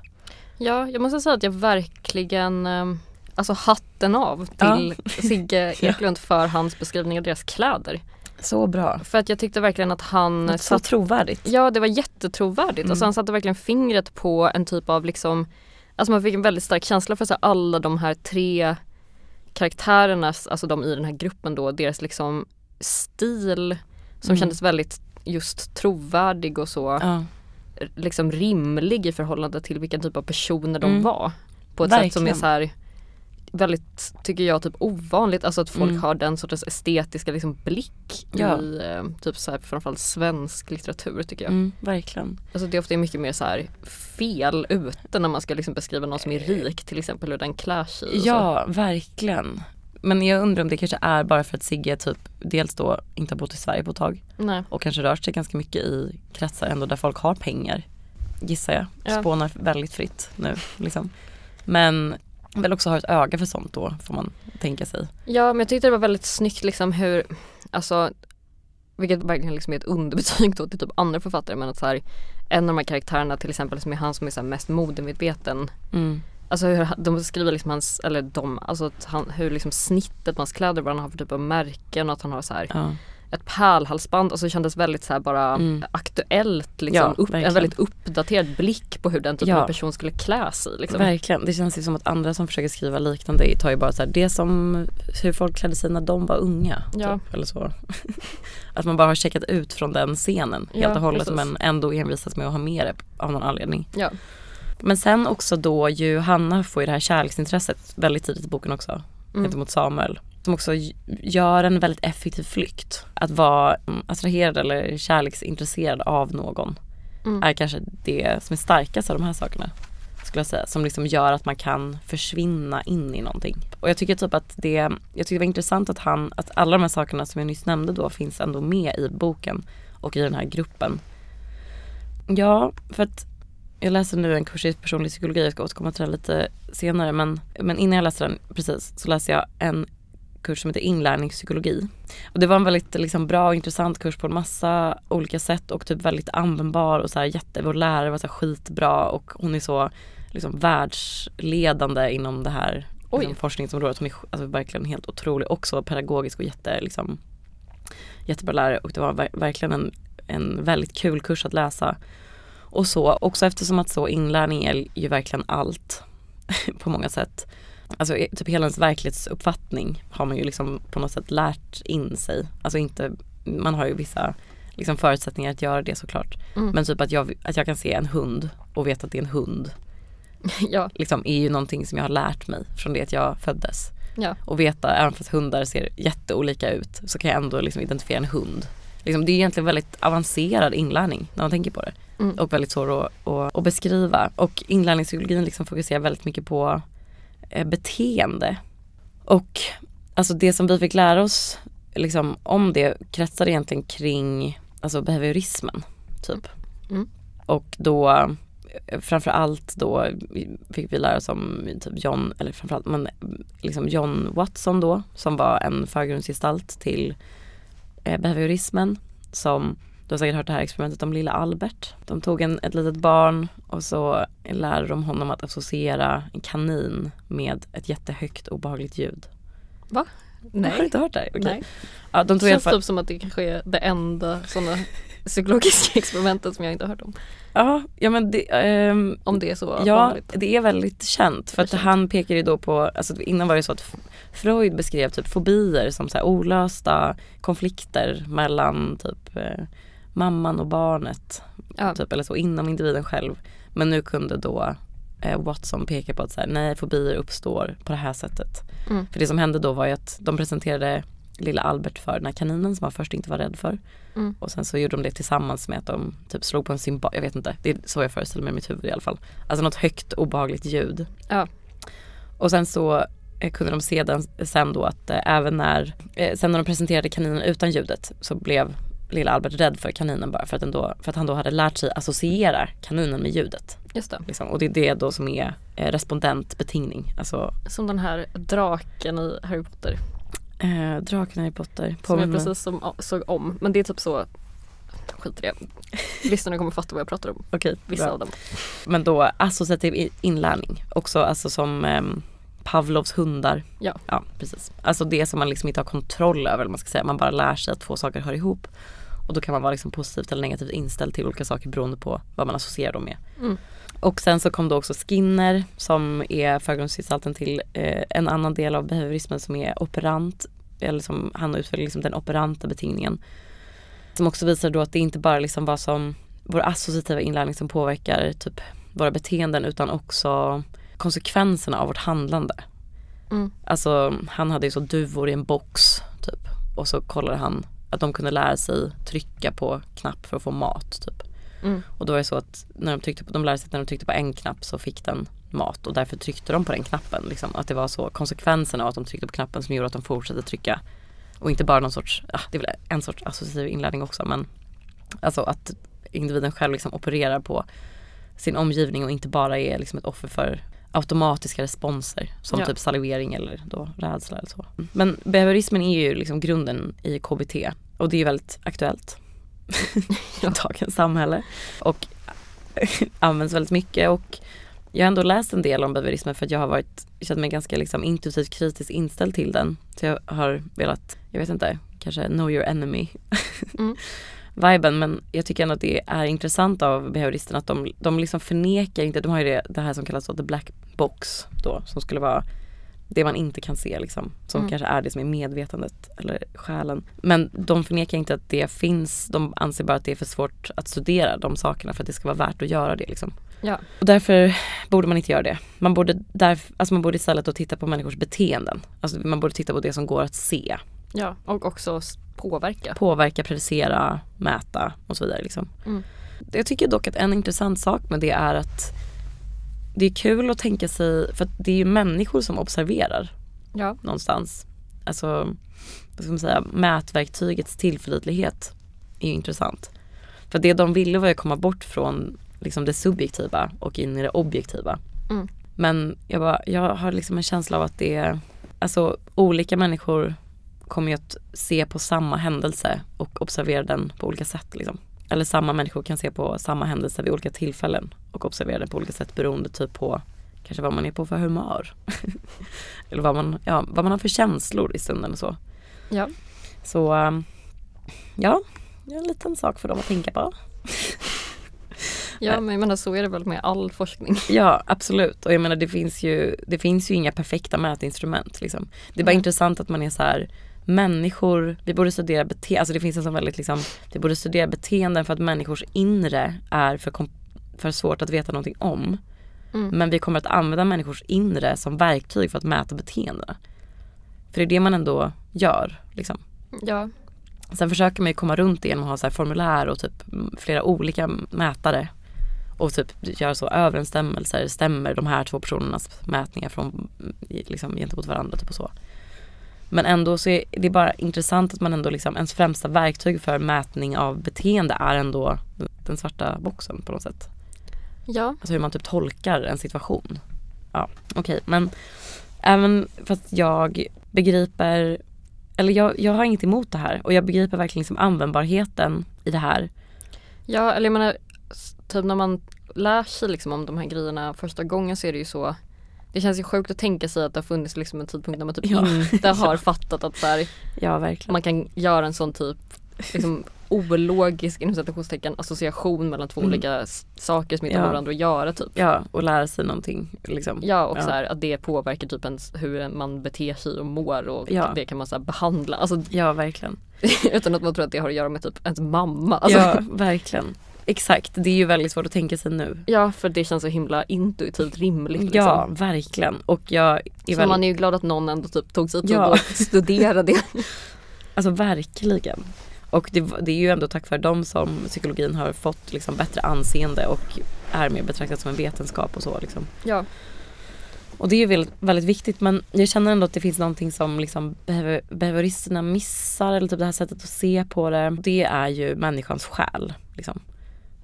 Ja, jag måste säga att jag verkligen ehm, Alltså hatten av till Sigge Ja. Eklund för hans beskrivning av deras kläder. Så bra. För att jag tyckte verkligen att han Så satt, trovärdigt. Ja det var jättetrovärdigt Mm. och sen satte verkligen fingret på en typ av liksom Alltså man fick en väldigt stark känsla för så alla de här tre karaktärernas, alltså de i den här gruppen då, deras liksom stil som Mm. kändes väldigt just trovärdig och så Ja, liksom rimlig i förhållande till vilken typ av personer de Mm. var. På ett sätt som är Verkligen. så här väldigt, tycker jag, typ ovanligt. Alltså att folk Mm. har den sortens estetiska liksom blick Ja. i eh, typ så här, framförallt svensk litteratur tycker jag. mm, verkligen. Alltså det är ofta mycket mer så här fel ute när man ska liksom beskriva någon som är rik till exempel hur den klär sig. och så. Ja, verkligen. Men jag undrar om det kanske är bara för att Sigge typ dels då inte har bott i Sverige på ett tag Nej. och kanske rört sig ganska mycket i kretsar ändå där folk har pengar. Gissar jag. Ja. Spånar väldigt fritt nu liksom. Men väl också har ett öga för sånt då får man tänka sig. Ja men jag tyckte det var väldigt snyggt liksom hur, alltså vilket verkligen liksom är ett underbetyg då till typ andra författare men att så här, en av de här karaktärerna till exempel som är han som är så mest modemedveten Mm. Alltså hur de skriver liksom hans, eller de, alltså han, hur liksom snittet på hans kläder, vad han har för typ av märken och att han har så här Ja. Ett pärlhalsband, alltså det kändes väldigt så bara Mm. aktuellt liksom, Ja, upp, en väldigt uppdaterad blick på hur den typen Ja. av person skulle klä sig liksom. Verkligen. Det känns ju som att andra som försöker skriva liknande tar ju bara så här, det som hur folk klädde sig när de var unga. Ja. Typ, eller så. att man bara har checkat ut från den scenen helt och hållet precis. men ändå envisas med att ha med det av någon anledning. Men sen också då ju Hanna får ju det här kärleksintresset väldigt tidigt i boken också. Mm. Gentemot Samuel. Som också gör en väldigt effektiv flykt. Att vara mm, attraherad eller kärleksintresserad av någon. Mm. Är kanske det som är starkast av de här sakerna. Skulle jag säga. Som liksom gör att man kan försvinna in i någonting. Och jag tycker typ att det, jag tycker det var intressant att han, att alla de här sakerna som jag nyss nämnde då finns ändå med i boken. Och i den här gruppen. Ja, för att jag läser nu en kurs i personlig psykologi, jag ska återkomma till det lite senare men, men innan jag läser den precis så läser jag en kurs som heter inlärningspsykologi. Och det var en väldigt liksom, bra och intressant kurs på en massa olika sätt och typ väldigt användbar och så här, jätte, vår lärare var så här, skitbra och hon är så liksom, världsledande inom det här liksom, forskningsområdet. Hon är alltså, verkligen helt otrolig, också pedagogisk och jätte, liksom, jättebra lärare och det var ver- verkligen en, en väldigt kul kurs att läsa. Och så, också eftersom att så inlärning är ju verkligen allt på många sätt. Alltså typ hela ens verklighetsuppfattning har man ju liksom på något sätt lärt in sig. Alltså inte, man har ju vissa liksom förutsättningar att göra det såklart. Mm. Men typ att jag, att jag kan se en hund och veta att det är en hund. ja, Liksom är ju någonting som jag har lärt mig från det att jag föddes. ja, Och veta, även fast hundar ser jätteolika ut så kan jag ändå liksom identifiera en hund. Liksom, det är egentligen väldigt avancerad inlärning när man tänker på det. Mm. Och väldigt svår att, att, att beskriva. Och inlärningspsykologin liksom fokuserar väldigt mycket på beteende. Och alltså det som vi fick lära oss liksom, om det kretsar egentligen kring alltså behaviorismen. Typ. Mm. Och då eh, framförallt då fick vi lära oss om typ John, eller framförallt men liksom John Watson då som var en förgrundsgestalt till eh, behaviorismen som du har säkert hört det här experimentet om lilla Albert. De tog en, ett litet barn och så lärde de honom att associera en kanin med ett jättehögt obehagligt ljud. Har du nej. inte hört det här? Okej. nej. Ja, de Det tog alla känns fall, typ som att det kanske är det enda sådana psykologiska experimentet som jag inte har hört om. Ja, ja men det, ehm, Om det är så Ja, vanligt. det är väldigt känt. För Det att känt. han pekar ju då på, alltså innan var det så att Freud beskrev typ fobier som så här olösta konflikter mellan typ eh, mamman och barnet. Ja. Typ, eller så inom individen själv. Men nu kunde då eh, Watson peka på att så här, nej fobier uppstår på det här sättet. Mm. För det som hände då var ju att de presenterade lilla Albert för den här kaninen som han först inte var rädd för. Mm. Och sen så gjorde de det tillsammans med att de typ slog på en symbol, jag vet inte, det är så jag föreställer mig i mitt huvud i alla fall. Alltså något högt obehagligt ljud. Ja. Och sen så eh, kunde de se den, sen då att eh, även när, eh, sen när de presenterade kaninen utan ljudet så blev lilla Albert rädd för kaninen bara för att, då, för att han då hade lärt sig associera kaninen med ljudet. Just det. Liksom. Och det är det då som är eh, respondentbetingning. Alltså Som den här draken i Harry Potter. eh, draken i Potter. Som jag precis som, såg om. Men det är typ så Skit i det. Lyssnarna kommer fatta vad jag pratar om. Okej, Vissa bra. av dem. Men då associativ inlärning. Också alltså som ehm, Pavlovs hundar. Ja. Ja, precis. Alltså det som man liksom inte har kontroll över, man ska säga. Man bara lär sig att två saker hör ihop. Och då kan man vara liksom positivt eller negativt inställd till olika saker beroende på vad man associerar dem med. Mm. Och sen så kom då också Skinner som är förgrundsgestalten till eh, en annan del av behaviorismen som är operant. Eller som han utvecklar liksom den operanta betingningen. Som också visar då att det inte bara liksom vad som vår associativa inlärning som påverkar typ våra beteenden utan också konsekvenserna av vårt handlande. Mm. Alltså han hade ju så duvor i en box typ. Och så kollade han att de kunde lära sig trycka på knapp för att få mat typ. Mm. Och då är det så att när de, tryckte på, de lärde sig att när de tryckte på en knapp så fick den mat och därför tryckte de på den knappen. Liksom. Att det var så konsekvenserna av att de tryckte på knappen som gjorde att de fortsatte trycka. Och inte bara någon sorts, ah, det är väl en sorts associativ inlärning också men Alltså att individen själv liksom opererar på sin omgivning och inte bara är liksom ett offer för automatiska responser som Ja. typ salivering eller då rädsla eller så. Men behaviorismen är ju liksom grunden i KBT och det är ju väldigt aktuellt i dagens samhälle och används väldigt mycket och jag har ändå läst en del om behaviorismen för att jag har varit, känt mig ganska liksom intuitivt kritiskt inställd till den. Så jag har velat, jag vet inte, kanske know your enemy Mm. viben men jag tycker ändå att det är intressant av behavioristerna att de, de liksom förnekar inte, de har ju det, det här som kallas då the black box då som skulle vara det man inte kan se liksom. Som Mm. kanske är det som är medvetandet eller själen. Men de förnekar inte att det finns, de anser bara att det är för svårt att studera de sakerna för att det ska vara värt att göra det liksom. Ja. Och därför borde man inte göra det. Man borde, därf, alltså man borde istället då titta på människors beteenden. Alltså man borde titta på det som går att se. ja. Och också påverka. Påverka, predicera, mäta och så vidare. Liksom. Mm. Jag tycker dock att en intressant sak med det är att det är kul att tänka sig, för det är ju människor som observerar Ja. någonstans. Alltså, vad ska man säga, mätverktygets tillförlitlighet är ju intressant. För det de ville var ju komma bort från liksom det subjektiva och in i det objektiva. Mm. Men jag, bara, jag har liksom en känsla av att det är, alltså olika människor kommer ju att se på samma händelse och observera den på olika sätt liksom. Eller samma människor kan se på samma händelse vid olika tillfällen och observera den på olika sätt beroende typ på kanske vad man är på för humör. Eller vad man, ja, vad man har för känslor i stunden och så. Ja. Så um, ja, det en liten sak för dem att tänka på. Ja men jag menar så är det väl med all forskning. Ja absolut och jag menar det finns ju, det finns ju inga perfekta mätinstrument liksom. Det är bara Nej. intressant att man är så här människor, vi borde studera beteende, alltså det finns en sån väldigt liksom, vi borde studera beteenden för att människors inre är för, kom- för svårt att veta någonting om. Mm. Men vi kommer att använda människors inre som verktyg för att mäta beteendena. För det är det man ändå gör liksom. Ja. Sen försöker man ju komma runt det genom att ha så här formulär och typ flera olika mätare. Och typ göra så överensstämmelser, stämmer de här två personernas mätningar från, liksom, gentemot varandra typ och så. Men ändå så är det bara intressant att man ändå liksom, ens främsta verktyg för mätning av beteende är ändå den svarta boxen på något sätt. Ja. Alltså hur man typ tolkar en situation. Ja, okej men även fast jag begriper, eller jag, jag har inget emot det här och jag begriper verkligen liksom användbarheten i det här. Ja eller jag menar typ när man lär sig liksom om de här grejerna första gången så är det ju så det känns ju sjukt att tänka sig att det har funnits liksom en tidpunkt när man typ Ja. inte har fattat att så här, Ja man kan göra en sån typ liksom ologisk inom citationstecken association mellan två Mm. olika saker som inte har Ja. med varandra att göra typ. Ja, och lära sig någonting liksom. Ja och Ja. så här, att det påverkar typ ens, hur man beter sig och mår och Ja. det kan man så här behandla. Alltså, Ja, verkligen. utan att man tror att det har att göra med typ ens mamma. Alltså, Ja, verkligen. Exakt, det är ju väldigt svårt att tänka sig nu. ja för det känns så himla intuitivt rimligt. Liksom. Ja, verkligen. Och jag är Så väldigt, man är ju glad att någon ändå typ tog sig tid Ja. att studera det. alltså verkligen. Och det, det är ju ändå tack vare dem som psykologin har fått liksom bättre anseende och är mer betraktat som en vetenskap och så liksom. Ja. Och det är ju väldigt, väldigt viktigt men jag känner ändå att det finns någonting som liksom behöver, behavioristerna missar eller typ det här sättet att se på det. Det är ju människans själ. Liksom.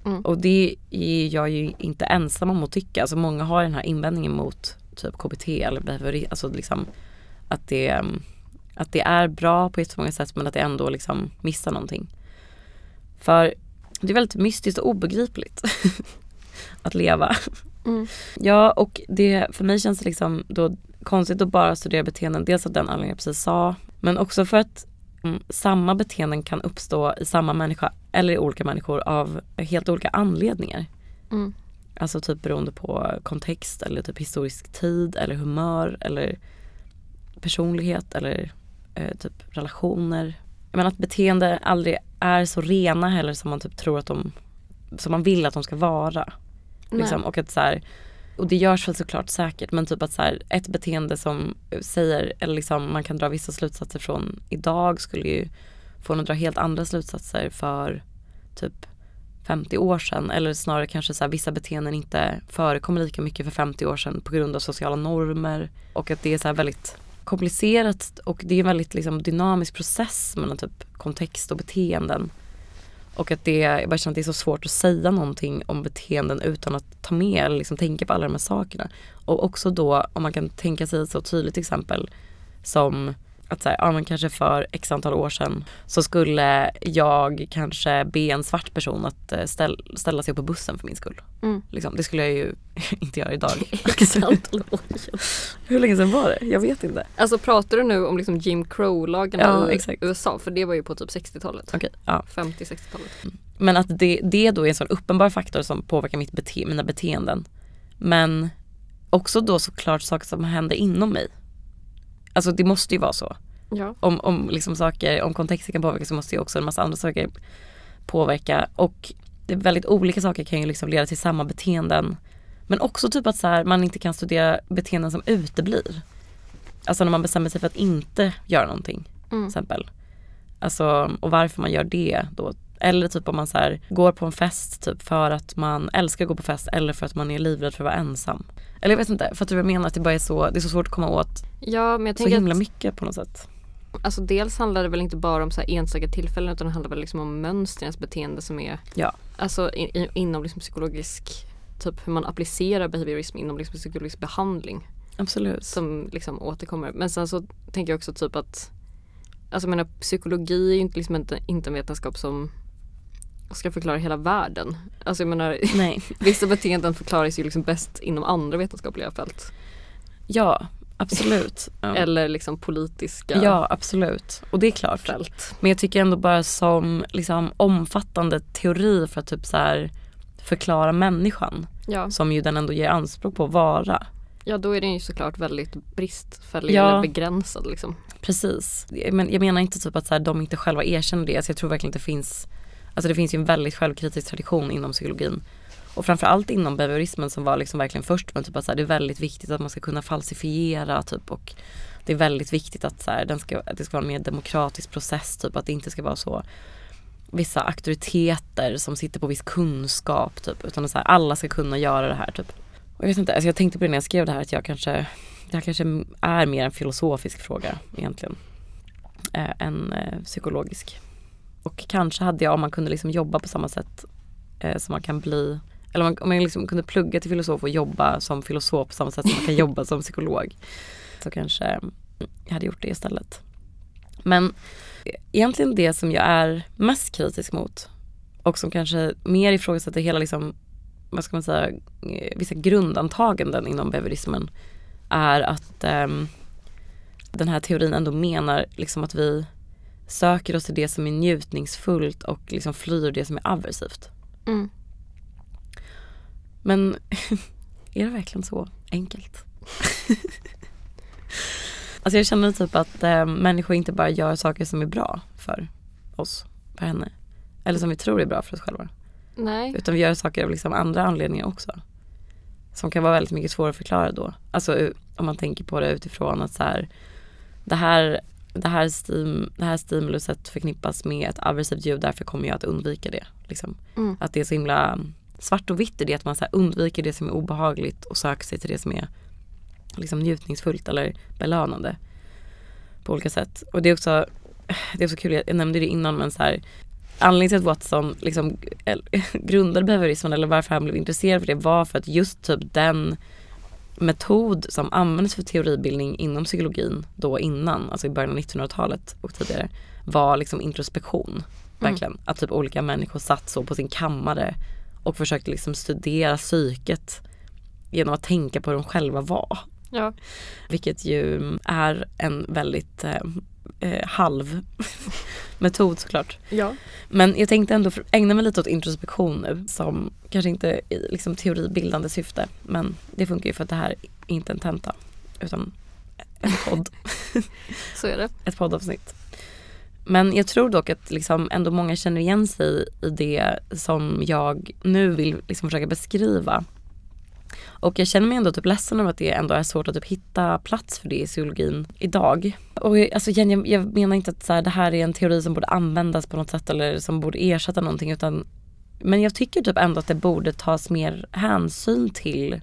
Mm. Och det är jag ju inte ensam om att tycka. Alltså många har den här invändningen mot typ KBT eller behaviori, alltså liksom att det, mm, att det är bra på jättemånga sätt men att det ändå liksom missar någonting. För det är väldigt mystiskt och obegripligt att leva. Mm. Ja och det, för mig känns det liksom då konstigt att bara studera beteenden. Dels av den anledningen jag precis sa. Men också för att mm, samma beteenden kan uppstå i samma människa eller i olika människor av helt olika anledningar. Mm. Alltså typ beroende på kontext eller typ historisk tid eller humör eller personlighet eller eh, typ relationer. Men att beteende aldrig är så rena heller som man typ tror att de, som man vill att de ska vara. Liksom, och att så här, och det görs väl såklart säkert men typ att så här, ett beteende som säger, eller liksom man kan dra vissa slutsatser från idag skulle ju få en att dra helt andra slutsatser för typ 50 år sedan eller snarare kanske så här, vissa beteenden inte förekommer lika mycket för 50 år sedan på grund av sociala normer och att det är så här väldigt komplicerat och det är en väldigt liksom, dynamisk process mellan typ kontext och beteenden. Och att det, jag bara känner att det är så svårt att säga någonting om beteenden utan att ta med eller liksom tänka på alla de här sakerna. Och också då om man kan tänka sig ett så tydligt exempel som att säga, ja men kanske för x antal år sedan så skulle jag kanske be en svart person att eh, ställ, ställa sig upp på bussen för min skull. Mm. Liksom, det skulle jag ju inte göra idag. X antal år sedan. Hur länge sedan var det? Jag vet inte. Alltså pratar du nu om liksom Jim Crow-lagarna Ja, i exakt. USA? För det var ju på typ 60-talet. Okej, ja. 50-60-talet. Men att det, det då är en sån uppenbar faktor som påverkar mitt bete mina beteenden. Men också då såklart saker som händer inom mig. Alltså det måste ju vara så. Ja. Om, om, liksom saker, om kontexten kan påverka så måste ju också en massa andra saker påverka. Och väldigt olika saker kan ju liksom leda till samma beteenden. Men också typ att så här, man inte kan studera beteenden som uteblir. Alltså när man bestämmer sig för att inte göra någonting Mm. till exempel. Alltså, och varför man gör det då. Eller typ om man så här, går på en fest typ för att man älskar att gå på fest eller för att man är livrädd för att vara ensam. Eller jag vet inte, för att du menar att det bara är så, det är så svårt att komma åt ja men jag så himla att mycket på något sätt. alltså dels handlar det väl inte bara om så här enstaka tillfällen utan det handlar väl liksom om mönstrens beteende som är Ja. Alltså i, i, inom liksom psykologisk typ hur man applicerar behaviorism inom liksom psykologisk behandling Absolut. som liksom återkommer. Men sen så tänker jag också typ att Alltså jag menar psykologi är ju inte, liksom inte, inte en vetenskap som ska förklara hela världen. Alltså jag menar Nej, vissa beteenden förklaras ju liksom bäst inom andra vetenskapliga fält. ja absolut. Ja. Eller liksom politiska ja absolut. Och det är klart. fält. Men jag tycker ändå bara som liksom omfattande teori för att typ så förklara människan. Ja. Som ju den ändå ger anspråk på att vara. ja, då är den ju såklart väldigt bristfällig Ja. eller begränsad liksom. Precis. Men jag menar inte typ att så här, de inte själva erkänner det. Så jag tror verkligen att det finns, alltså det finns ju en väldigt självkritisk tradition inom psykologin. Och framförallt inom behaviorismen som var liksom verkligen först. Men typ att så här, det är väldigt viktigt att man ska kunna falsifiera typ och det är väldigt viktigt att, så här, den ska, att det ska vara en mer demokratisk process typ. Att det inte ska vara så vissa auktoriteter som sitter på viss kunskap typ. Utan att så här, alla ska kunna göra det här typ. Och jag vet inte, alltså jag tänkte på det när jag skrev det här att jag kanske, det här kanske är mer en filosofisk fråga egentligen. Eh, än eh, psykologisk. Och kanske hade jag, om man kunde liksom jobba på samma sätt eh, som man kan bli, eller om man, om man liksom kunde plugga till filosof och jobba som filosof på samma sätt som man kan jobba som psykolog. Så kanske jag hade gjort det istället. Men egentligen det som jag är mest kritisk mot och som kanske mer ifrågasätter hela liksom, vad ska man säga, eh, vissa grundantaganden inom behaviorismen är att ehm, den här teorin ändå menar liksom att vi söker oss till det som är njutningsfullt och liksom flyr det som är aversivt. Mm. Men är det verkligen så enkelt? alltså jag känner typ att eh, människor inte bara gör saker som är bra för oss, för henne. Eller som vi tror är bra för oss själva. Nej. Utan vi gör saker av liksom andra anledningar också. Som kan vara väldigt mycket svårare att förklara då. Alltså om man tänker på det utifrån att så här, det här, det här, stim, det här stimuluset förknippas med ett aversivt ljud därför kommer jag att undvika det. Liksom. Mm. Att det är så himla svart och vitt i det att man så undviker det som är obehagligt och söker sig till det som är liksom njutningsfullt eller belönande. På olika sätt. Och det är också, det är också kul, jag nämnde det innan men så här anledningen till att Watson liksom grundade behaviorismen eller varför han blev intresserad för det var för att just typ den metod som användes för teoribildning inom psykologin då innan, alltså i början av 1900-talet och tidigare, var liksom introspektion. Verkligen. Mm. Att typ olika människor satt så på sin kammare och försökte liksom studera psyket genom att tänka på hur de själva var. Ja. Vilket ju är en väldigt eh, eh, halv metod såklart. Ja. Men jag tänkte ändå ägna mig lite åt introspektion nu som kanske inte är liksom teoribildande syfte men det funkar ju för att det här är inte en tenta utan en podd. Så är det. Ett poddavsnitt. Men jag tror dock att liksom ändå många känner igen sig i det som jag nu vill liksom försöka beskriva. Och jag känner mig ändå typ ledsen över att det ändå är svårt att typ hitta plats för det i psykologin idag. Och jag, alltså jag, jag menar inte att så här, det här är en teori som borde användas på något sätt eller som borde ersätta någonting utan men jag tycker typ ändå att det borde tas mer hänsyn till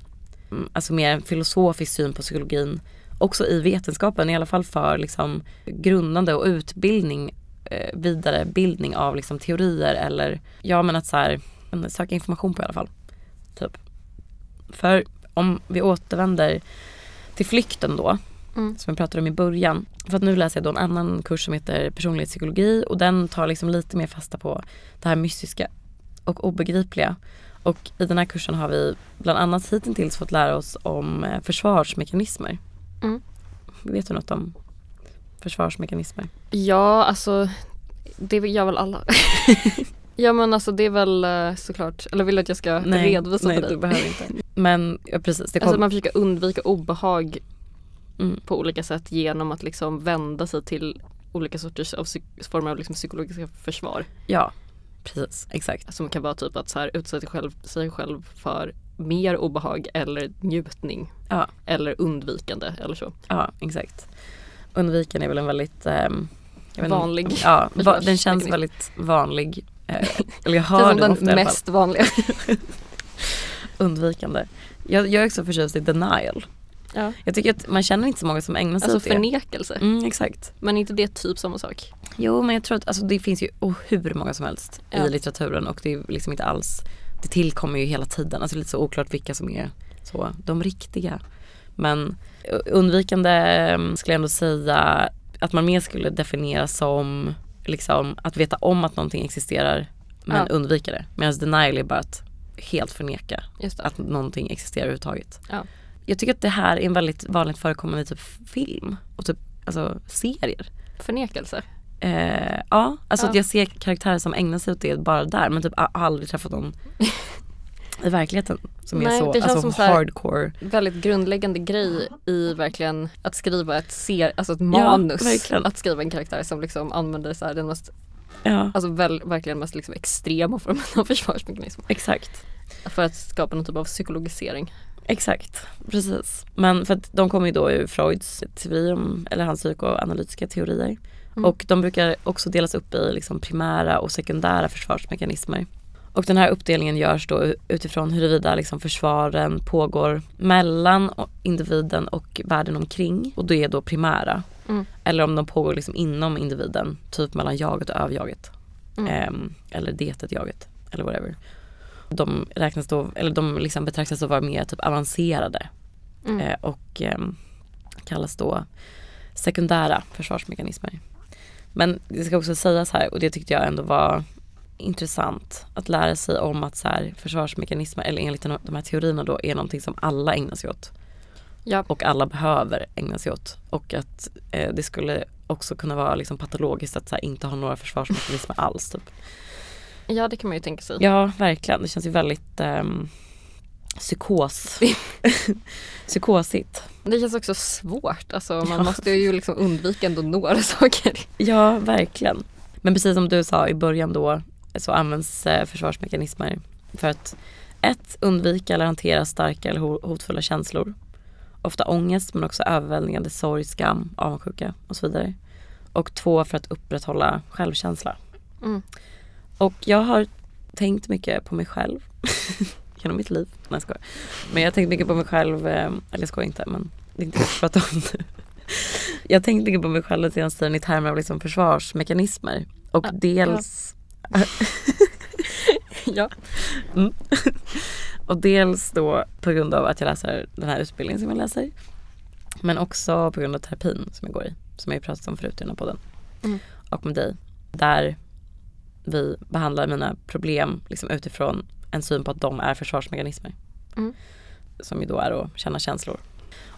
mm, alltså mer en filosofisk syn på psykologin också i vetenskapen, i alla fall för liksom grundande och utbildning, eh, vidarebildning av liksom teorier eller ja men att så här, söka information på i alla fall. Typ. För om vi återvänder till flykten då, mm. som vi pratade om i början. För att nu läser jag då en annan kurs som heter personlighetspsykologi och den tar liksom lite mer fasta på det här mystiska och obegripliga. Och i den här kursen har vi bland annat hittills fått lära oss om eh, försvarsmekanismer. Mm. Vet du något om försvarsmekanismer? Ja, alltså det gör väl alla. ja men alltså det är väl eh, såklart, eller vill du att jag ska nej, redovisa nej, för dig? Nej du behöver inte. Men ja, precis. Det kom... Alltså man försöker undvika obehag mm. på olika sätt genom att liksom vända sig till olika sorters av former av liksom psykologiska försvar. Ja, precis. Exakt. Som kan vara typ att så här, utsätta själv, sig själv för mer obehag eller njutning. Ja. Eller undvikande eller så. Ja, exakt. Undvikande är väl en väldigt um, vanlig. Inte, ja, va, den känns väldigt vanlig. Eh, eller jag hör det den ofta mest vanliga. undvikande. Jag, jag är också förtjust i denial. Ja. Jag tycker att man känner inte så många som ägnar sig alltså åt det. Alltså förnekelse. Mm, exakt. Men inte det typ samma sak? Jo men jag tror att alltså, det finns ju oh, hur många som helst ja. i litteraturen och det är liksom inte alls Det tillkommer ju hela tiden, alltså lite så oklart vilka som är så, de riktiga. Men undvikande mm, skulle jag ändå säga att man mer skulle definiera som liksom att veta om att någonting existerar men ja. undvika det. Medan denial är bara att helt förneka att någonting existerar överhuvudtaget. Ja. Jag tycker att det här är en väldigt vanligt förekommande i typ film och typ alltså, serier. Förnekelse? Eh, ja, alltså ja. att jag ser karaktärer som ägnar sig åt det bara där men typ aldrig träffat någon i verkligheten som Nej, är så, det känns alltså som hardcore. Så väldigt grundläggande grej i verkligen att skriva ett, ser, alltså ett manus. Ja, att skriva en karaktär som liksom använder så den mest Ja. Alltså väl, verkligen mest liksom extrema formen av försvarsmekanism. Exakt. För att skapa någon typ av psykologisering. Exakt, precis. Men för att de kommer ju då ur Freuds teori om, eller hans psykoanalytiska teorier. Mm. Och de brukar också delas upp i liksom primära och sekundära försvarsmekanismer. Och den här uppdelningen görs då utifrån huruvida liksom försvaren pågår mellan individen och världen omkring och det är då primära. Mm. Eller om de pågår liksom inom individen, typ mellan jaget och överjaget. Mm. Eh, eller detet jaget eller whatever. De räknas då, eller de liksom betraktas då vara mer typ avancerade. Mm. Eh, och eh, kallas då sekundära försvarsmekanismer. Men det ska också sägas här och det tyckte jag ändå var intressant att lära sig om att så här, försvarsmekanismer, eller enligt de här teorierna då, är någonting som alla ägnar sig åt. Ja. Och alla behöver ägna sig åt. Och att eh, det skulle också kunna vara liksom patologiskt att här, inte ha några försvarsmekanismer alls. Typ. Ja det kan man ju tänka sig. Ja verkligen, det känns ju väldigt um, psykos. psykosigt. Det känns också svårt, alltså man ja. måste ju liksom undvika ändå några saker. Ja verkligen. Men precis som du sa i början då så används eh, försvarsmekanismer för att ett, undvika eller hantera starka eller hotfulla känslor. Ofta ångest men också överväldigande sorg, skam, avundsjuka och så vidare. Och två, för att upprätthålla självkänsla. Mm. Och jag har tänkt mycket på mig själv genom mitt liv. Nej jag skojar. Men jag har tänkt mycket på mig själv, eh, eller jag skojar inte men det är inte det jag ska prata om nu. Jag har tänkt mycket på mig själv den senaste tiden i termer av liksom försvarsmekanismer. Och ja, dels ja. ja. Mm. och dels då på grund av att jag läser den här utbildningen som jag läser. Men också på grund av terapin som jag går i. Som jag pratat om förut i den här podden. Mm. Och med dig. Där vi behandlar mina problem liksom utifrån en syn på att de är försvarsmekanismer. Mm. Som ju då är att känna känslor.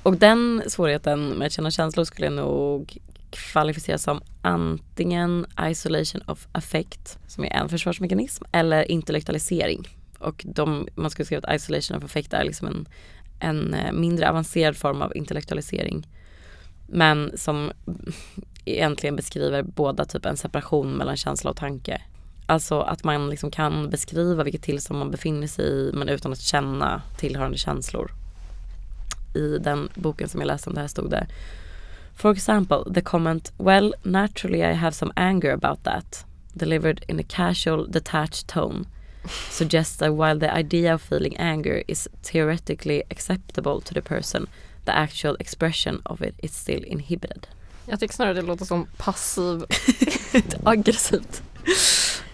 Och den svårigheten med att känna känslor skulle jag nog kvalificeras som antingen isolation of affect som är en försvarsmekanism eller intellektualisering. Och de, man skulle skriva att isolation of affect är liksom en, en eh, mindre avancerad form av intellektualisering. Men som egentligen beskriver båda typ en separation mellan känsla och tanke. Alltså att man liksom kan beskriva vilket tillstånd man befinner sig i men utan att känna tillhörande känslor. I den boken som jag läste om det här stod det For example, the comment, well, naturally I have some anger about that, delivered in a casual, detached tone, suggests that while the idea of feeling anger is theoretically acceptable to the person, the actual expression of it is still inhibited. Jag tycker snarare det låter som passiv aggressivt.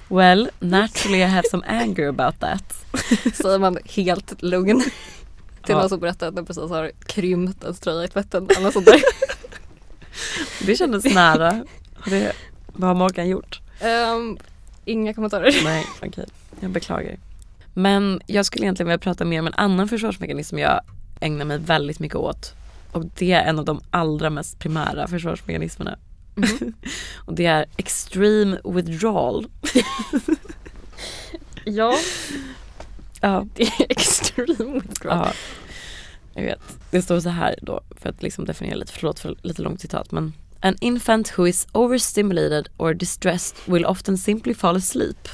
Well, naturally I have some anger about that. Säger man helt lugn till ja. någon som berättar att den precis har krympt en tröja i tvätten eller sånt där. Det kändes nära. Det, vad har Morgan gjort? Um, inga kommentarer. Nej, okej. Okay. Jag beklagar. Men jag skulle egentligen vilja prata mer om en annan försvarsmekanism jag ägnar mig väldigt mycket åt. Och det är en av de allra mest primära försvarsmekanismerna. Mm. och det är extreme withdrawal. ja. Ja. Det är extreme withdrawal. Ja. Jag vet. Det står så här då för att liksom definiera lite, förlåt för lite långt citat men An infant who is overstimulated or distressed will often simply fall asleep.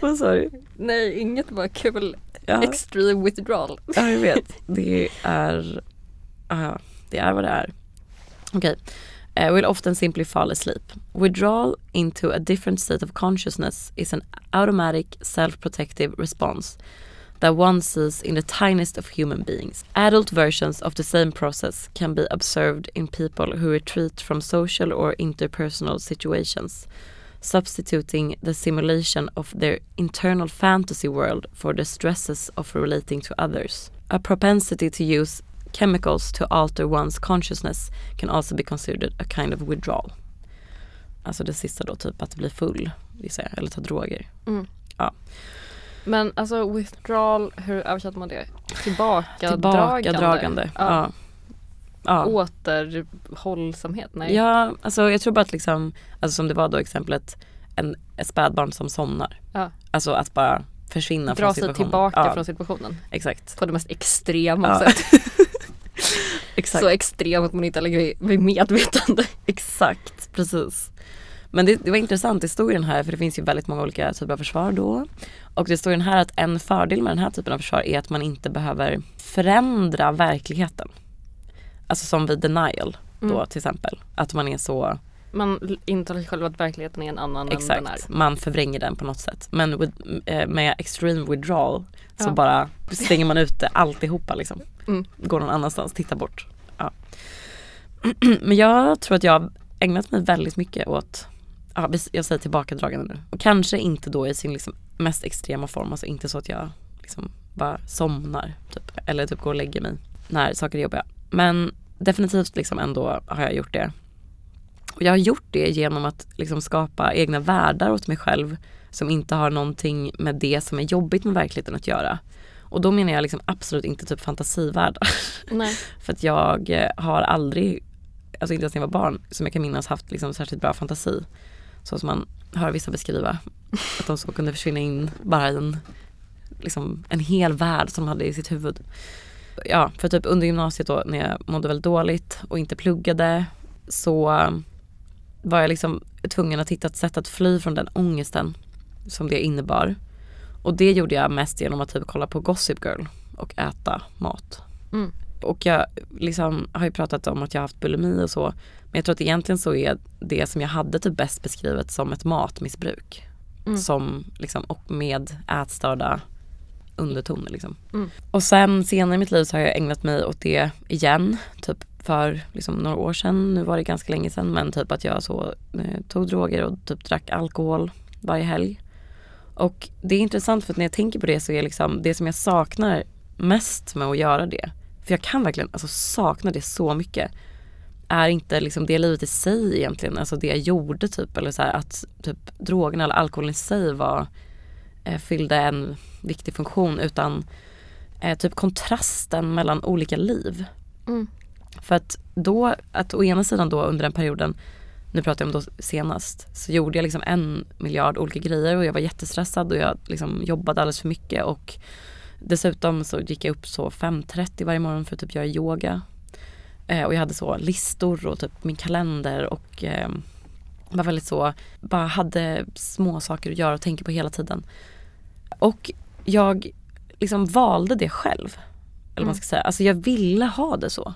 Vad sa du? Nej, inget bara kul. Ja. Extreme withdrawal. ja, jag vet. Det är, uh, det är vad det är. Okej. Okay uh, will often simply fall asleep. Withdrawal into a different state of consciousness is an automatic self protective response that one sees in the tiniest of human beings. Adult versions of the same process can be observed in people who retreat from social or interpersonal situations, substituting the simulation of their internal fantasy world for the stresses of relating to others. A propensity to use chemicals to alter one's consciousness can also be considered a kind of withdrawal. Alltså det sista då, typ att bli full, jag, eller ta droger. Mm. Ja. Men alltså withdrawal, hur översätter man det? Tillbaka Tillbakadragande. Ja. ja. ja. Återhållsamhet? Nej. Ja, alltså jag tror bara att liksom, alltså som det var då exemplet, en, ett spädbarn som somnar. Ja. Alltså att bara försvinna Dra från situationen. Dra sig tillbaka ja. från situationen. Exakt. På det mest extrema ja. sätt. Exakt. Så extrem att man inte lägger vid medvetande. Exakt, precis. Men det, det, var intressant historien här för det finns ju väldigt många olika typer av försvar då. Och det står den här att en fördel med den här typen av försvar är att man inte behöver förändra verkligheten. Alltså som vid denial då mm. till exempel. Att man är så man intalar sig själv att verkligheten är en annan Exakt. än den är. man förvränger den på något sätt. Men with, eh, med extreme withdrawal så ja. bara stänger man ute alltihopa liksom. Mm. Går någon annanstans, tittar bort. Ja. Men jag tror att jag ägnat mig väldigt mycket åt, ja, jag säger tillbakadragande nu. Och kanske inte då i sin liksom mest extrema form, alltså inte så att jag liksom bara somnar typ. Eller typ går och lägger mig när saker är jobbiga. Men definitivt liksom ändå har jag gjort det och jag har gjort det genom att liksom skapa egna världar åt mig själv som inte har någonting med det som är jobbigt med verkligheten att göra. Och då menar jag liksom absolut inte typ fantasivärldar. För att jag eh, har aldrig, alltså inte ens när jag var barn, som jag kan minnas haft liksom särskilt bra fantasi. Så som man hör vissa beskriva. Att de så kunde försvinna in bara i en, liksom, en hel värld som de hade i sitt huvud. Ja, för typ under gymnasiet då när jag mådde väldigt dåligt och inte pluggade så eh, var jag liksom tvungen att hitta ett sätt att fly från den ångesten som det innebar. Och det gjorde jag mest genom att typ kolla på Gossip Girl och äta mat. Mm. Och jag liksom har ju pratat om att jag har haft bulimi och så. Men jag tror att egentligen så är det som jag hade typ bäst beskrivet som ett matmissbruk. Mm. Som liksom, och med ätstörda undertoner liksom. Mm. Och sen senare i mitt liv så har jag ägnat mig åt det igen. Typ för liksom några år sedan, nu var det ganska länge sedan men typ att jag så eh, tog droger och typ drack alkohol varje helg. Och det är intressant för att när jag tänker på det så är liksom det som jag saknar mest med att göra det, för jag kan verkligen alltså, sakna det så mycket, är inte liksom det livet i sig egentligen, alltså det jag gjorde typ eller så här, att typ drogerna eller alkoholen i sig var, eh, fyllde en viktig funktion utan eh, typ kontrasten mellan olika liv. Mm. För att då, att å ena sidan då under den perioden, nu pratar jag om då senast, så gjorde jag liksom en miljard olika grejer och jag var jättestressad och jag liksom jobbade alldeles för mycket och dessutom så gick jag upp så 5.30 varje morgon för att typ göra yoga. Eh, och jag hade så listor och typ min kalender och eh, var väldigt så, bara hade små saker att göra och tänka på hela tiden. Och jag liksom valde det själv. Eller vad man ska säga. Alltså jag ville ha det så.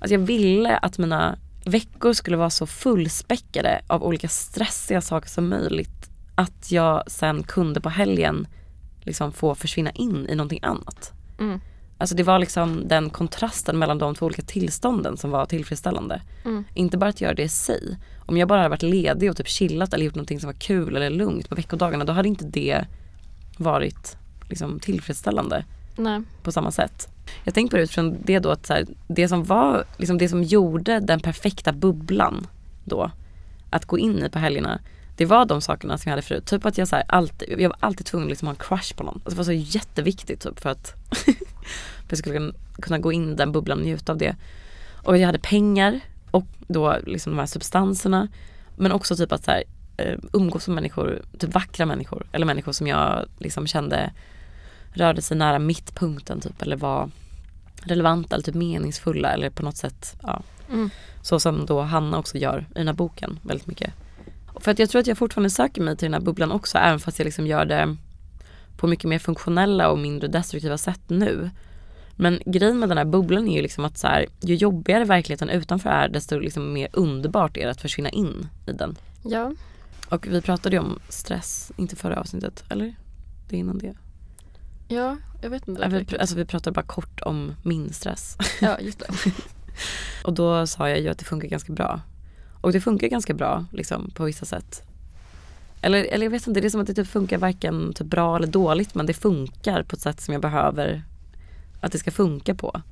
Alltså jag ville att mina veckor skulle vara så fullspäckade av olika stressiga saker som möjligt. Att jag sen kunde på helgen liksom få försvinna in i någonting annat. Mm. Alltså det var liksom den kontrasten mellan de två olika tillstånden som var tillfredsställande. Mm. Inte bara att göra det i sig. Om jag bara hade varit ledig och typ chillat eller gjort någonting som var kul eller lugnt på veckodagarna då hade inte det varit liksom tillfredsställande Nej. på samma sätt. Jag tänkte på det utifrån det då att så här, det som var, liksom det som gjorde den perfekta bubblan då, att gå in i på helgerna, det var de sakerna som jag hade förut. Typ att jag så alltid, jag var alltid tvungen att liksom ha en crush på någon. Alltså det var så jätteviktigt typ för att, för att jag skulle kunna- kunna gå in i den bubblan och njuta av det. Och jag hade pengar och då liksom de här substanserna. Men också typ att så här, eh, umgås med människor, typ vackra människor. Eller människor som jag liksom kände rörde sig nära mittpunkten typ eller var relevanta eller typ meningsfulla eller på något sätt ja. Mm. Så som då Hanna också gör i den här boken väldigt mycket. För att jag tror att jag fortfarande söker mig till den här bubblan också även fast jag liksom gör det på mycket mer funktionella och mindre destruktiva sätt nu. Men grejen med den här bubblan är ju liksom att så här, ju jobbigare verkligheten utanför är desto liksom mer underbart är det att försvinna in i den. Ja. Och vi pratade ju om stress, inte förra avsnittet, eller? Det är innan det. Ja, jag vet inte. Ja, vi, alltså vi pratade bara kort om min stress. Ja, just det. Och då sa jag ju att det funkar ganska bra. Och det funkar ganska bra liksom på vissa sätt. Eller, eller jag vet inte, det är som att det typ funkar varken typ bra eller dåligt men det funkar på ett sätt som jag behöver att det ska funka på.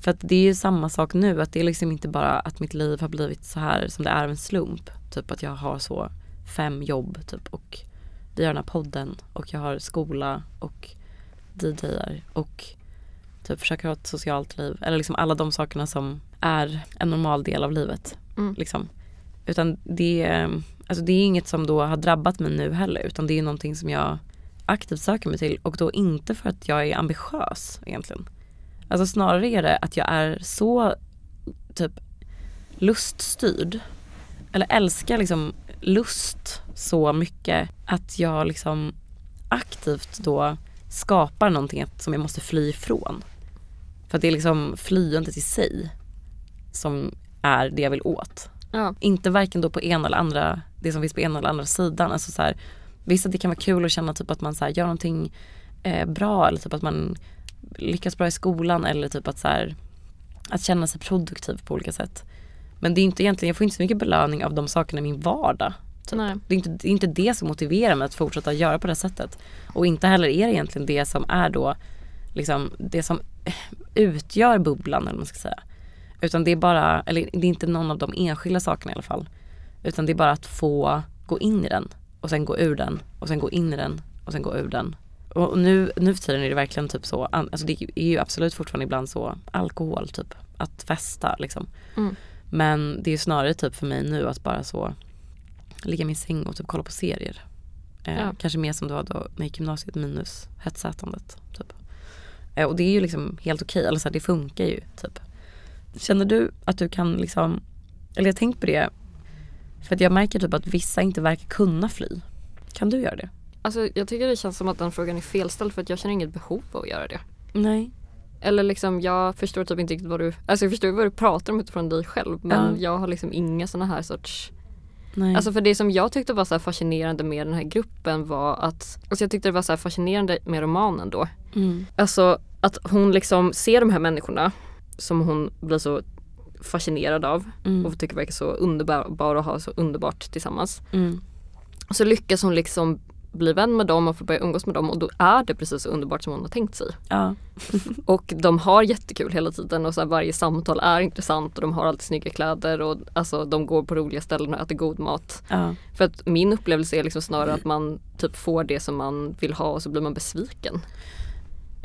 För att det är ju samma sak nu, att det är liksom inte bara att mitt liv har blivit så här som det är av en slump. Typ att jag har så fem jobb typ och vi har den här podden och jag har skola och DJar och typ försöker ha ett socialt liv. Eller liksom alla de sakerna som är en normal del av livet. Mm. Liksom. Utan det, är- alltså det är inget som då har drabbat mig nu heller utan det är någonting som jag aktivt söker mig till och då inte för att jag är ambitiös egentligen. Alltså snarare är det att jag är så typ luststyrd. Eller älskar liksom lust så mycket att jag liksom aktivt då skapar någonting som jag måste fly ifrån. För att det är liksom flyandet i sig som är det jag vill åt. Ja. Inte varken då på ena eller andra, det som finns på ena eller andra sidan. Alltså så här, visst att det kan vara kul att känna typ att man så här, gör någonting eh, bra eller typ att man lyckas bra i skolan eller typ att så här, att känna sig produktiv på olika sätt. Men det är inte egentligen, jag får inte så mycket belöning av de sakerna i min vardag. Typ. Det, är inte, det är inte det som motiverar mig att fortsätta göra på det sättet. Och inte heller är det egentligen det som är då liksom det som utgör bubblan eller vad man ska säga. Utan det är bara, eller det är inte någon av de enskilda sakerna i alla fall. Utan det är bara att få gå in i den och sen gå ur den och sen gå in i den och sen gå ur den. Och nu, nu för tiden är det verkligen typ så, alltså det är ju absolut fortfarande ibland så alkohol typ, att festa liksom. Mm. Men det är ju snarare typ för mig nu att bara så ligga i min säng och typ kolla på serier. Eh, Ja. Kanske mer som det var då när jag gick gymnasiet minus hetsätandet. Typ. Eh, och det är ju liksom helt okej, eller så här, det funkar ju typ. Känner du att du kan liksom, eller jag tänkt på det, för att jag märker typ att vissa inte verkar kunna fly. Kan du göra det? Alltså jag tycker det känns som att den frågan är felställd för att jag känner inget behov av att göra det. Nej. Eller liksom jag förstår typ inte riktigt vad du, alltså jag förstår vad du pratar om utifrån dig själv men Ja. jag har liksom inga sådana här sorts Nej. Alltså för det som jag tyckte var så här fascinerande med den här gruppen var att, alltså jag tyckte det var så här fascinerande med romanen då. mm. Alltså att hon liksom ser de här människorna som hon blir så fascinerad av Mm. och tycker verkar så underbara och ha så underbart tillsammans. Mm. Så lyckas hon liksom bli vän med dem och få börja umgås med dem och då är det precis så underbart som hon har tänkt sig. Ja. Och de har jättekul hela tiden och så varje samtal är intressant och de har alltid snygga kläder och alltså, de går på roliga ställen och äter god mat. Ja. För att min upplevelse är liksom snarare att man typ får det som man vill ha och så blir man besviken.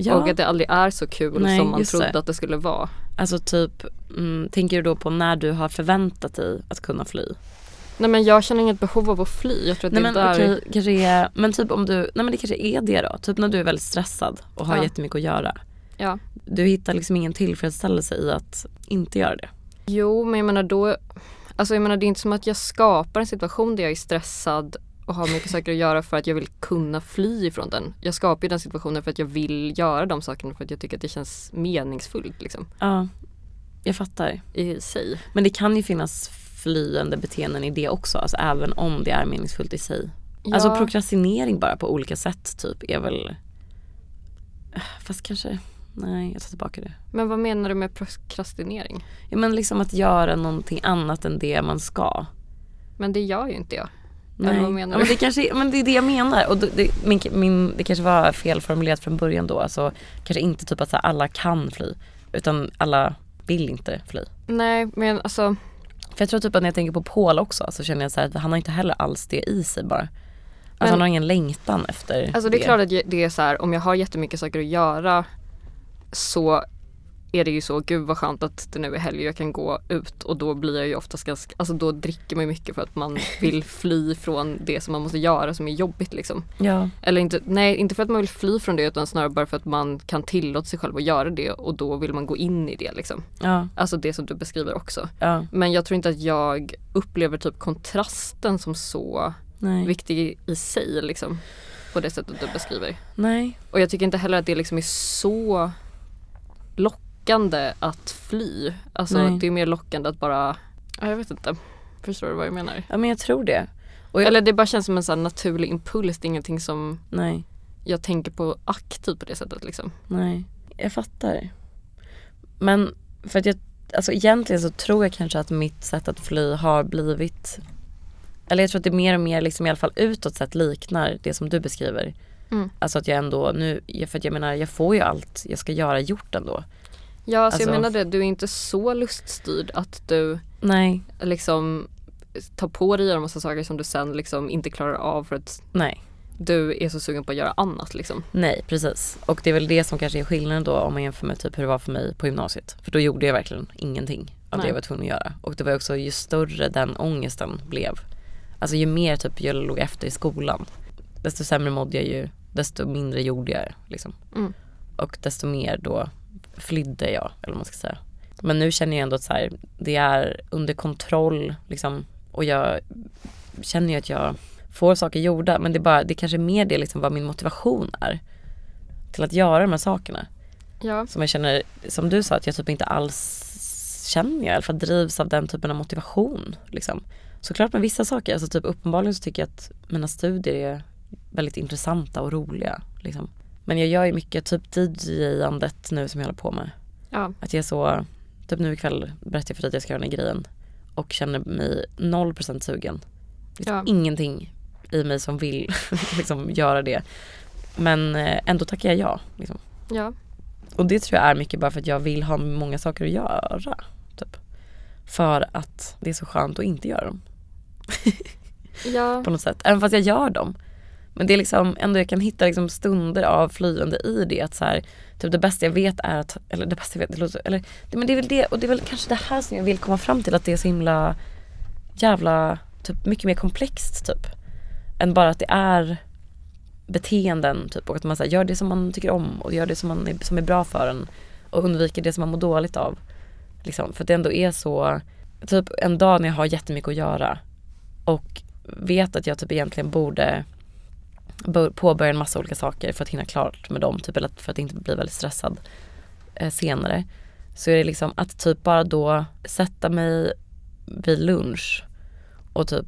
Ja. Och att det aldrig är så kul Nej, som man trodde det. att det skulle vara. Alltså typ, mm, tänker du då på när du har förväntat dig att kunna fly? Nej men jag känner inget behov av att fly. Jag tror att Nej det men är där... okej, kanske är, men typ om du, nej men det kanske är det då. Typ när du är väldigt stressad och har Ja. jättemycket att göra. Ja. Du hittar liksom ingen tillfredsställelse i att inte göra det. Jo men jag menar då, alltså jag menar det är inte som att jag skapar en situation där jag är stressad och har mycket saker att göra för att jag vill kunna fly ifrån den. Jag skapar ju den situationen för att jag vill göra de sakerna för att jag tycker att det känns meningsfullt liksom Ja, jag fattar. i sig. Men det kan ju finnas flyende beteenden i det också, alltså även om det är meningsfullt i sig. Alltså Ja. prokrastinering bara på olika sätt typ är väl, fast kanske, nej jag tar tillbaka det. Men vad menar du med prokrastinering? Ja men liksom att göra någonting annat än det man ska. Men det gör ju inte jag. Nej. vad menar ja, du? men det, kanske, men det är det jag menar. Och det, det, min, min, det kanske var felformulerat från början då. Alltså, kanske inte typ att så här, alla kan fly. Utan alla vill inte fly. Nej men alltså För jag tror typ att när jag tänker på Paul också så känner jag så här att han har inte heller alls det i sig bara. Alltså Men- han har ingen längtan efter Alltså det är klart att det är så här, om jag har jättemycket saker att göra så är det ju så, gud vad skönt att det nu är helg och jag kan gå ut och då blir jag ju oftast ganska, alltså då dricker man mycket för att man vill fly från det som man måste göra som är jobbigt liksom. Ja, Eller inte, nej inte för att man vill fly från det utan snarare bara för att man kan tillåta sig själv att göra det och då vill man gå in i det liksom. ja, Alltså det som du beskriver också. ja, Men jag tror inte att jag upplever typ kontrasten som så nej, viktig i sig liksom. På det sättet du beskriver. nej, Och jag tycker inte heller att det liksom är så lockande att fly. Alltså Nej. det är mer lockande att bara, ja, jag vet inte. Förstår du vad jag menar? ja men jag tror det. Jag, Eller det bara känns som en sån naturlig impuls, det är ingenting som nej, jag tänker på aktivt på det sättet liksom. nej, jag fattar. Men för att jag, alltså egentligen så tror jag kanske att mitt sätt att fly har blivit eller jag tror att det mer och mer liksom i alla fall utåt sett liknar det som du beskriver. Mm. Alltså att jag ändå nu, för att jag menar jag får ju allt jag ska göra gjort ändå. Ja, alltså, jag Alltså- menar det, du är inte så luststyrd att du Nej, liksom tar på dig en massa saker som du sen liksom inte klarar av för att nej, du är så sugen på att göra annat liksom. nej precis. Och det är väl det som kanske är skillnaden då om man jämför med typ hur det var för mig på gymnasiet. För då gjorde jag verkligen ingenting av det Nej. jag var tvungen att göra. Och det var också ju större den ångesten blev. Alltså ju mer typ jag låg efter i skolan, desto sämre mådde jag ju, desto mindre gjorde jag liksom. Mm. Och desto mer då flydde jag, eller vad man ska säga. Men nu känner jag ändå att så här, det är under kontroll liksom. Och jag känner ju att jag får saker gjorda. Men det är bara, det är kanske mer det liksom vad min motivation är. Till att göra de här sakerna. Ja. Som jag känner, som du sa, att jag typ inte alls känner, alla fall drivs av den typen av motivation. Liksom. Såklart med vissa saker, alltså typ uppenbarligen så tycker jag att mina studier är väldigt intressanta och roliga. Liksom. Men jag gör ju mycket typ DJ-andet nu som jag håller på med. Ja. Att jag är så, typ nu ikväll berättar jag för dig att jag ska göra den här grejen och känner mig 0% sugen. Det Ja. ingenting i mig som vill liksom, göra det. Men eh, ändå tackar jag ja. Liksom. Ja. Och det tror jag är mycket bara för att jag vill ha många saker att göra. Typ. För att det är så skönt att inte göra dem Ja. på något sätt. Även fast jag gör dem. Men det är liksom ändå jag kan hitta liksom stunder av flyende i det att så här, typ det bästa jag vet är att, eller det bästa jag vet, det låter, eller, det, men det är väl det och det är väl kanske det här som jag vill komma fram till att det är så himla jävla, typ mycket mer komplext typ. Än bara att det är beteenden typ och att man så här, gör det som man tycker om och gör det som, man är, som är bra för en och undviker det som man mår dåligt av. Liksom, för att det ändå är så, typ en dag när jag har jättemycket att göra och vet att jag typ egentligen borde påbörja en massa olika saker för att hinna klart med dem, typ, eller för att inte bli väldigt stressad eh, senare. Så är det liksom att typ bara då sätta mig vid lunch och typ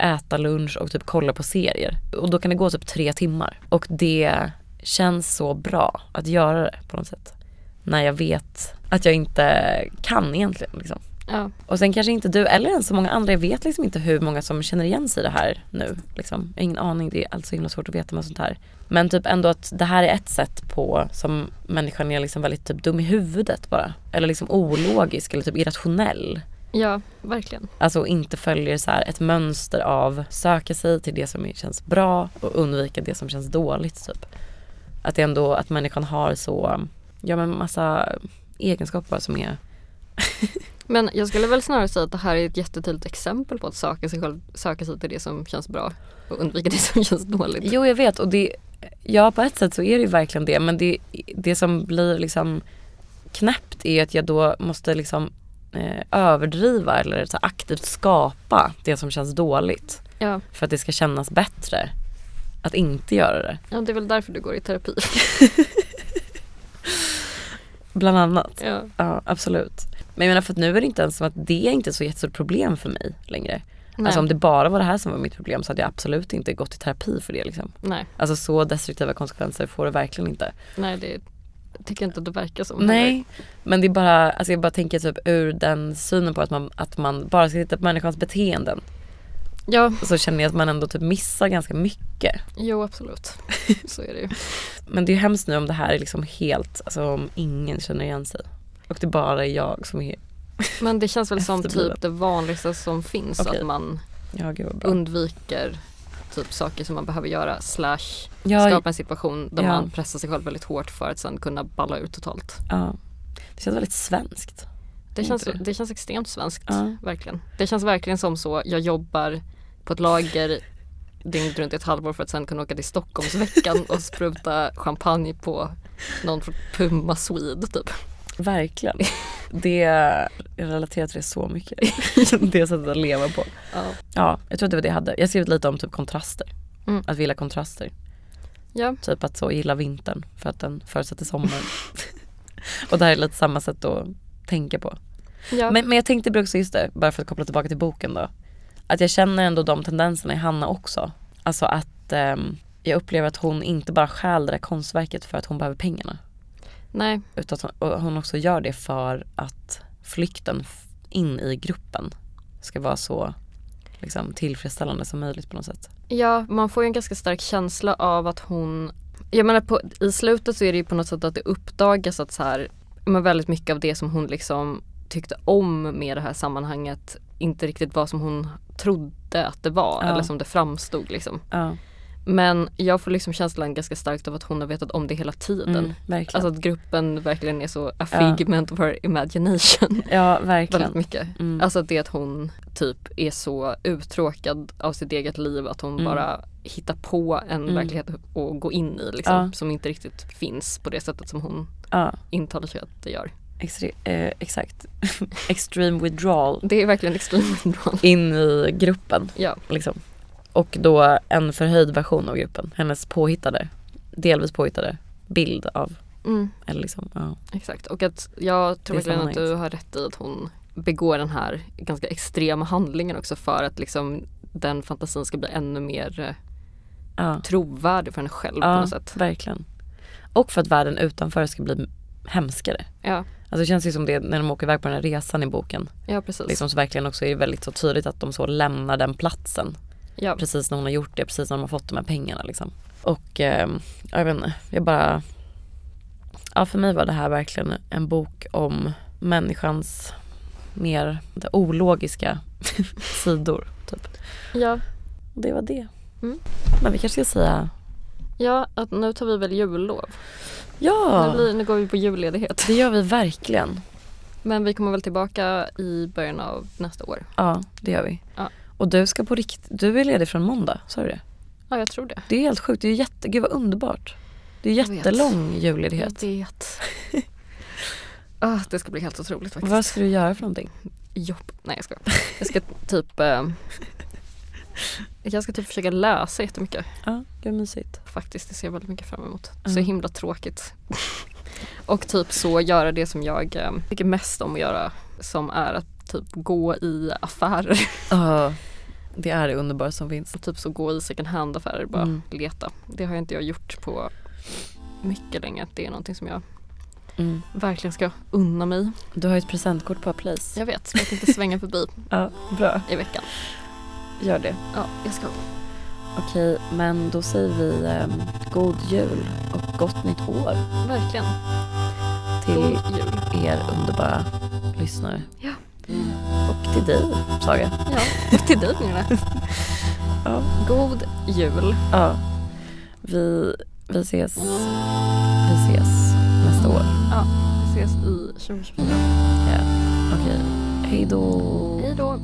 äta lunch och typ kolla på serier. Och då kan det gå typ tre timmar. Och det känns så bra att göra det på något sätt. När jag vet att jag inte kan egentligen. Liksom. Ja. Och sen kanske inte du eller ens så många andra, jag vet liksom inte hur många som känner igen sig i det här nu. Liksom. Jag har ingen aning, det är alltså så himla svårt att veta med sånt här. Men typ ändå att det här är ett sätt på som människan är liksom väldigt typ dum i huvudet bara. Eller liksom ologisk eller typ irrationell. Ja, verkligen. Alltså inte följer så ett mönster av söka sig till det som känns bra och undvika det som känns dåligt typ. Att det ändå, att människan har så, ja men massa egenskaper som är Men jag skulle väl snarare säga att det här är ett jättetydligt exempel på att söka sig, själv, söka sig till det som känns bra och undvika det som känns dåligt. Jo jag vet och det, ja på ett sätt så är det ju verkligen det men det, det som blir liksom knäppt är att jag då måste liksom eh, överdriva eller så aktivt skapa det som känns dåligt. Ja. För att det ska kännas bättre att inte göra det. Ja det är väl därför du går i terapi. Bland annat. Ja. ja absolut. Men jag menar för att nu är det inte ens som att det är inte så jättestort problem för mig längre. Nej. Alltså om det bara var det här som var mitt problem så hade jag absolut inte gått i terapi för det liksom. Nej, Alltså så destruktiva konsekvenser får det verkligen inte. nej det tycker inte att det verkar som. Nej, heller. men det är bara, alltså jag bara tänker typ ur den synen på att man, att man bara ska titta på människans beteenden. Ja, Så känner jag att man ändå typ missar ganska mycket. jo absolut. Så är det ju. Men det är ju hemskt nu om det här är liksom helt, alltså om ingen känner igen sig. Och det bara är jag som är, Men det känns väl som typ det vanligaste som finns Okej. att man ja gud undviker typ saker som man behöver göra slash Ja, skapa en situation där Ja. man pressar sig själv väldigt hårt för att sen kunna balla ut totalt. ja. Det känns väldigt svenskt. Det känns, det? det känns extremt svenskt, Ja. verkligen. Det känns verkligen som så, jag jobbar på ett lager dygnet runt i ett halvår för att sen kunna åka till Stockholmsveckan och spruta champagne på någon från Puma Swede typ. Verkligen. Det, jag relaterar till det så mycket. det sättet att leva på. Ja. Ja, jag tror att det var det jag hade. Jag har skrivit lite om typ kontraster. Mm. Att vi gillar kontraster. Ja, Typ att så gilla vintern för att den förutsätter sommar. och det här är lite samma sätt att tänka på. ja. Men, men jag tänkte också just det, bara för att koppla tillbaka till boken då. Att jag känner ändå de tendenserna i Hanna också. Alltså att ehm, jag upplever att hon inte bara stjäl det där konstverket för att hon behöver pengarna. Nej, Utan att hon, också gör det för att flykten in i gruppen ska vara så liksom, tillfredsställande som möjligt på något sätt. ja man får ju en ganska stark känsla av att hon Jag menar på, i slutet så är det ju på något sätt att det uppdagas att så här, men väldigt mycket av det som hon liksom tyckte om med det här sammanhanget inte riktigt var som hon trodde att det var Ja. eller som det framstod liksom. Ja, Men jag får liksom känslan ganska starkt av att hon har vetat om det hela tiden. mm, verkligen. Alltså att gruppen verkligen är så a figment of her imagination. ja, verkligen. Väldigt mycket. Mm. Alltså det att hon typ är så uttråkad av sitt eget liv att hon Mm. bara hittar på en Mm. verklighet att gå in i liksom. Ja. Som inte riktigt finns på det sättet som hon ja, intalar sig att det gör. extre- eh, exakt. Extreme withdrawal Det är verkligen extremt bra. in i gruppen. Ja, Liksom. Och då en förhöjd version av gruppen. Hennes påhittade, delvis påhittade bild av, mm, eller liksom, ja. exakt. Och att jag tror verkligen att du har rätt i att hon begår den här ganska extrema handlingen också för att liksom den fantasin ska bli ännu mer eh, ja. trovärdig för henne själv på Ja, något sätt. verkligen. Och för att världen utanför ska bli hemskare. Ja, Alltså det känns ju som det när de åker iväg på den här resan i boken. ja precis. Liksom så verkligen också är det väldigt så tydligt att de så lämnar den platsen. Ja, Precis när hon har gjort det, precis när de har fått de här pengarna liksom. Och eh, jag vet inte, jag bara... Ja för mig var det här verkligen en bok om människans mer ologiska sidor. Typ. ja. Och det var det. Mm. Men vi kanske ska säga Ja, att nu tar vi väl jullov. ja, Nu, blir, nu går vi på julledighet. det gör vi verkligen. Men vi kommer väl tillbaka i början av nästa år. Ja, det gör vi. Ja. Och du ska på riktigt, du är ledig från måndag, sa du det? Ja, jag tror det. Det är helt sjukt, det är jätte, gud vad underbart. Det är jättelång julledighet. Jag vet. ah, det ska bli helt otroligt faktiskt. Vad ska du göra för någonting? Jobb. Nej jag ska. Jag ska typ eh, Jag ska typ försöka läsa jättemycket Ja, gud mysigt. faktiskt. Det ser jag väldigt mycket fram emot. Så Mm. himla tråkigt. Och typ så göra det som jag eh, tycker mest om att göra. Som är att typ gå i affärer. Ja, det är det underbara som finns. typ så gå i second hand affärer bara Mm. leta. Det har inte jag gjort på mycket länge. Det är någonting som jag Mm. verkligen ska unna mig. Du har ju ett presentkort på Place. Jag vet, jag tänkte svänga förbi Ja, bra. i veckan. Gör det. Ja, jag ska. Okej, men då säger vi ehm, god jul och gott nytt år Verkligen. till jul. er underbara lyssnare. Ja. Och till dig, Saga. Ja, till dig Gunilla. Ja. God jul. ja. Vi, vi ses. Vi ses nästa år. Ja, vi ses i 2024. Ja. Okej, hej då. Hej då.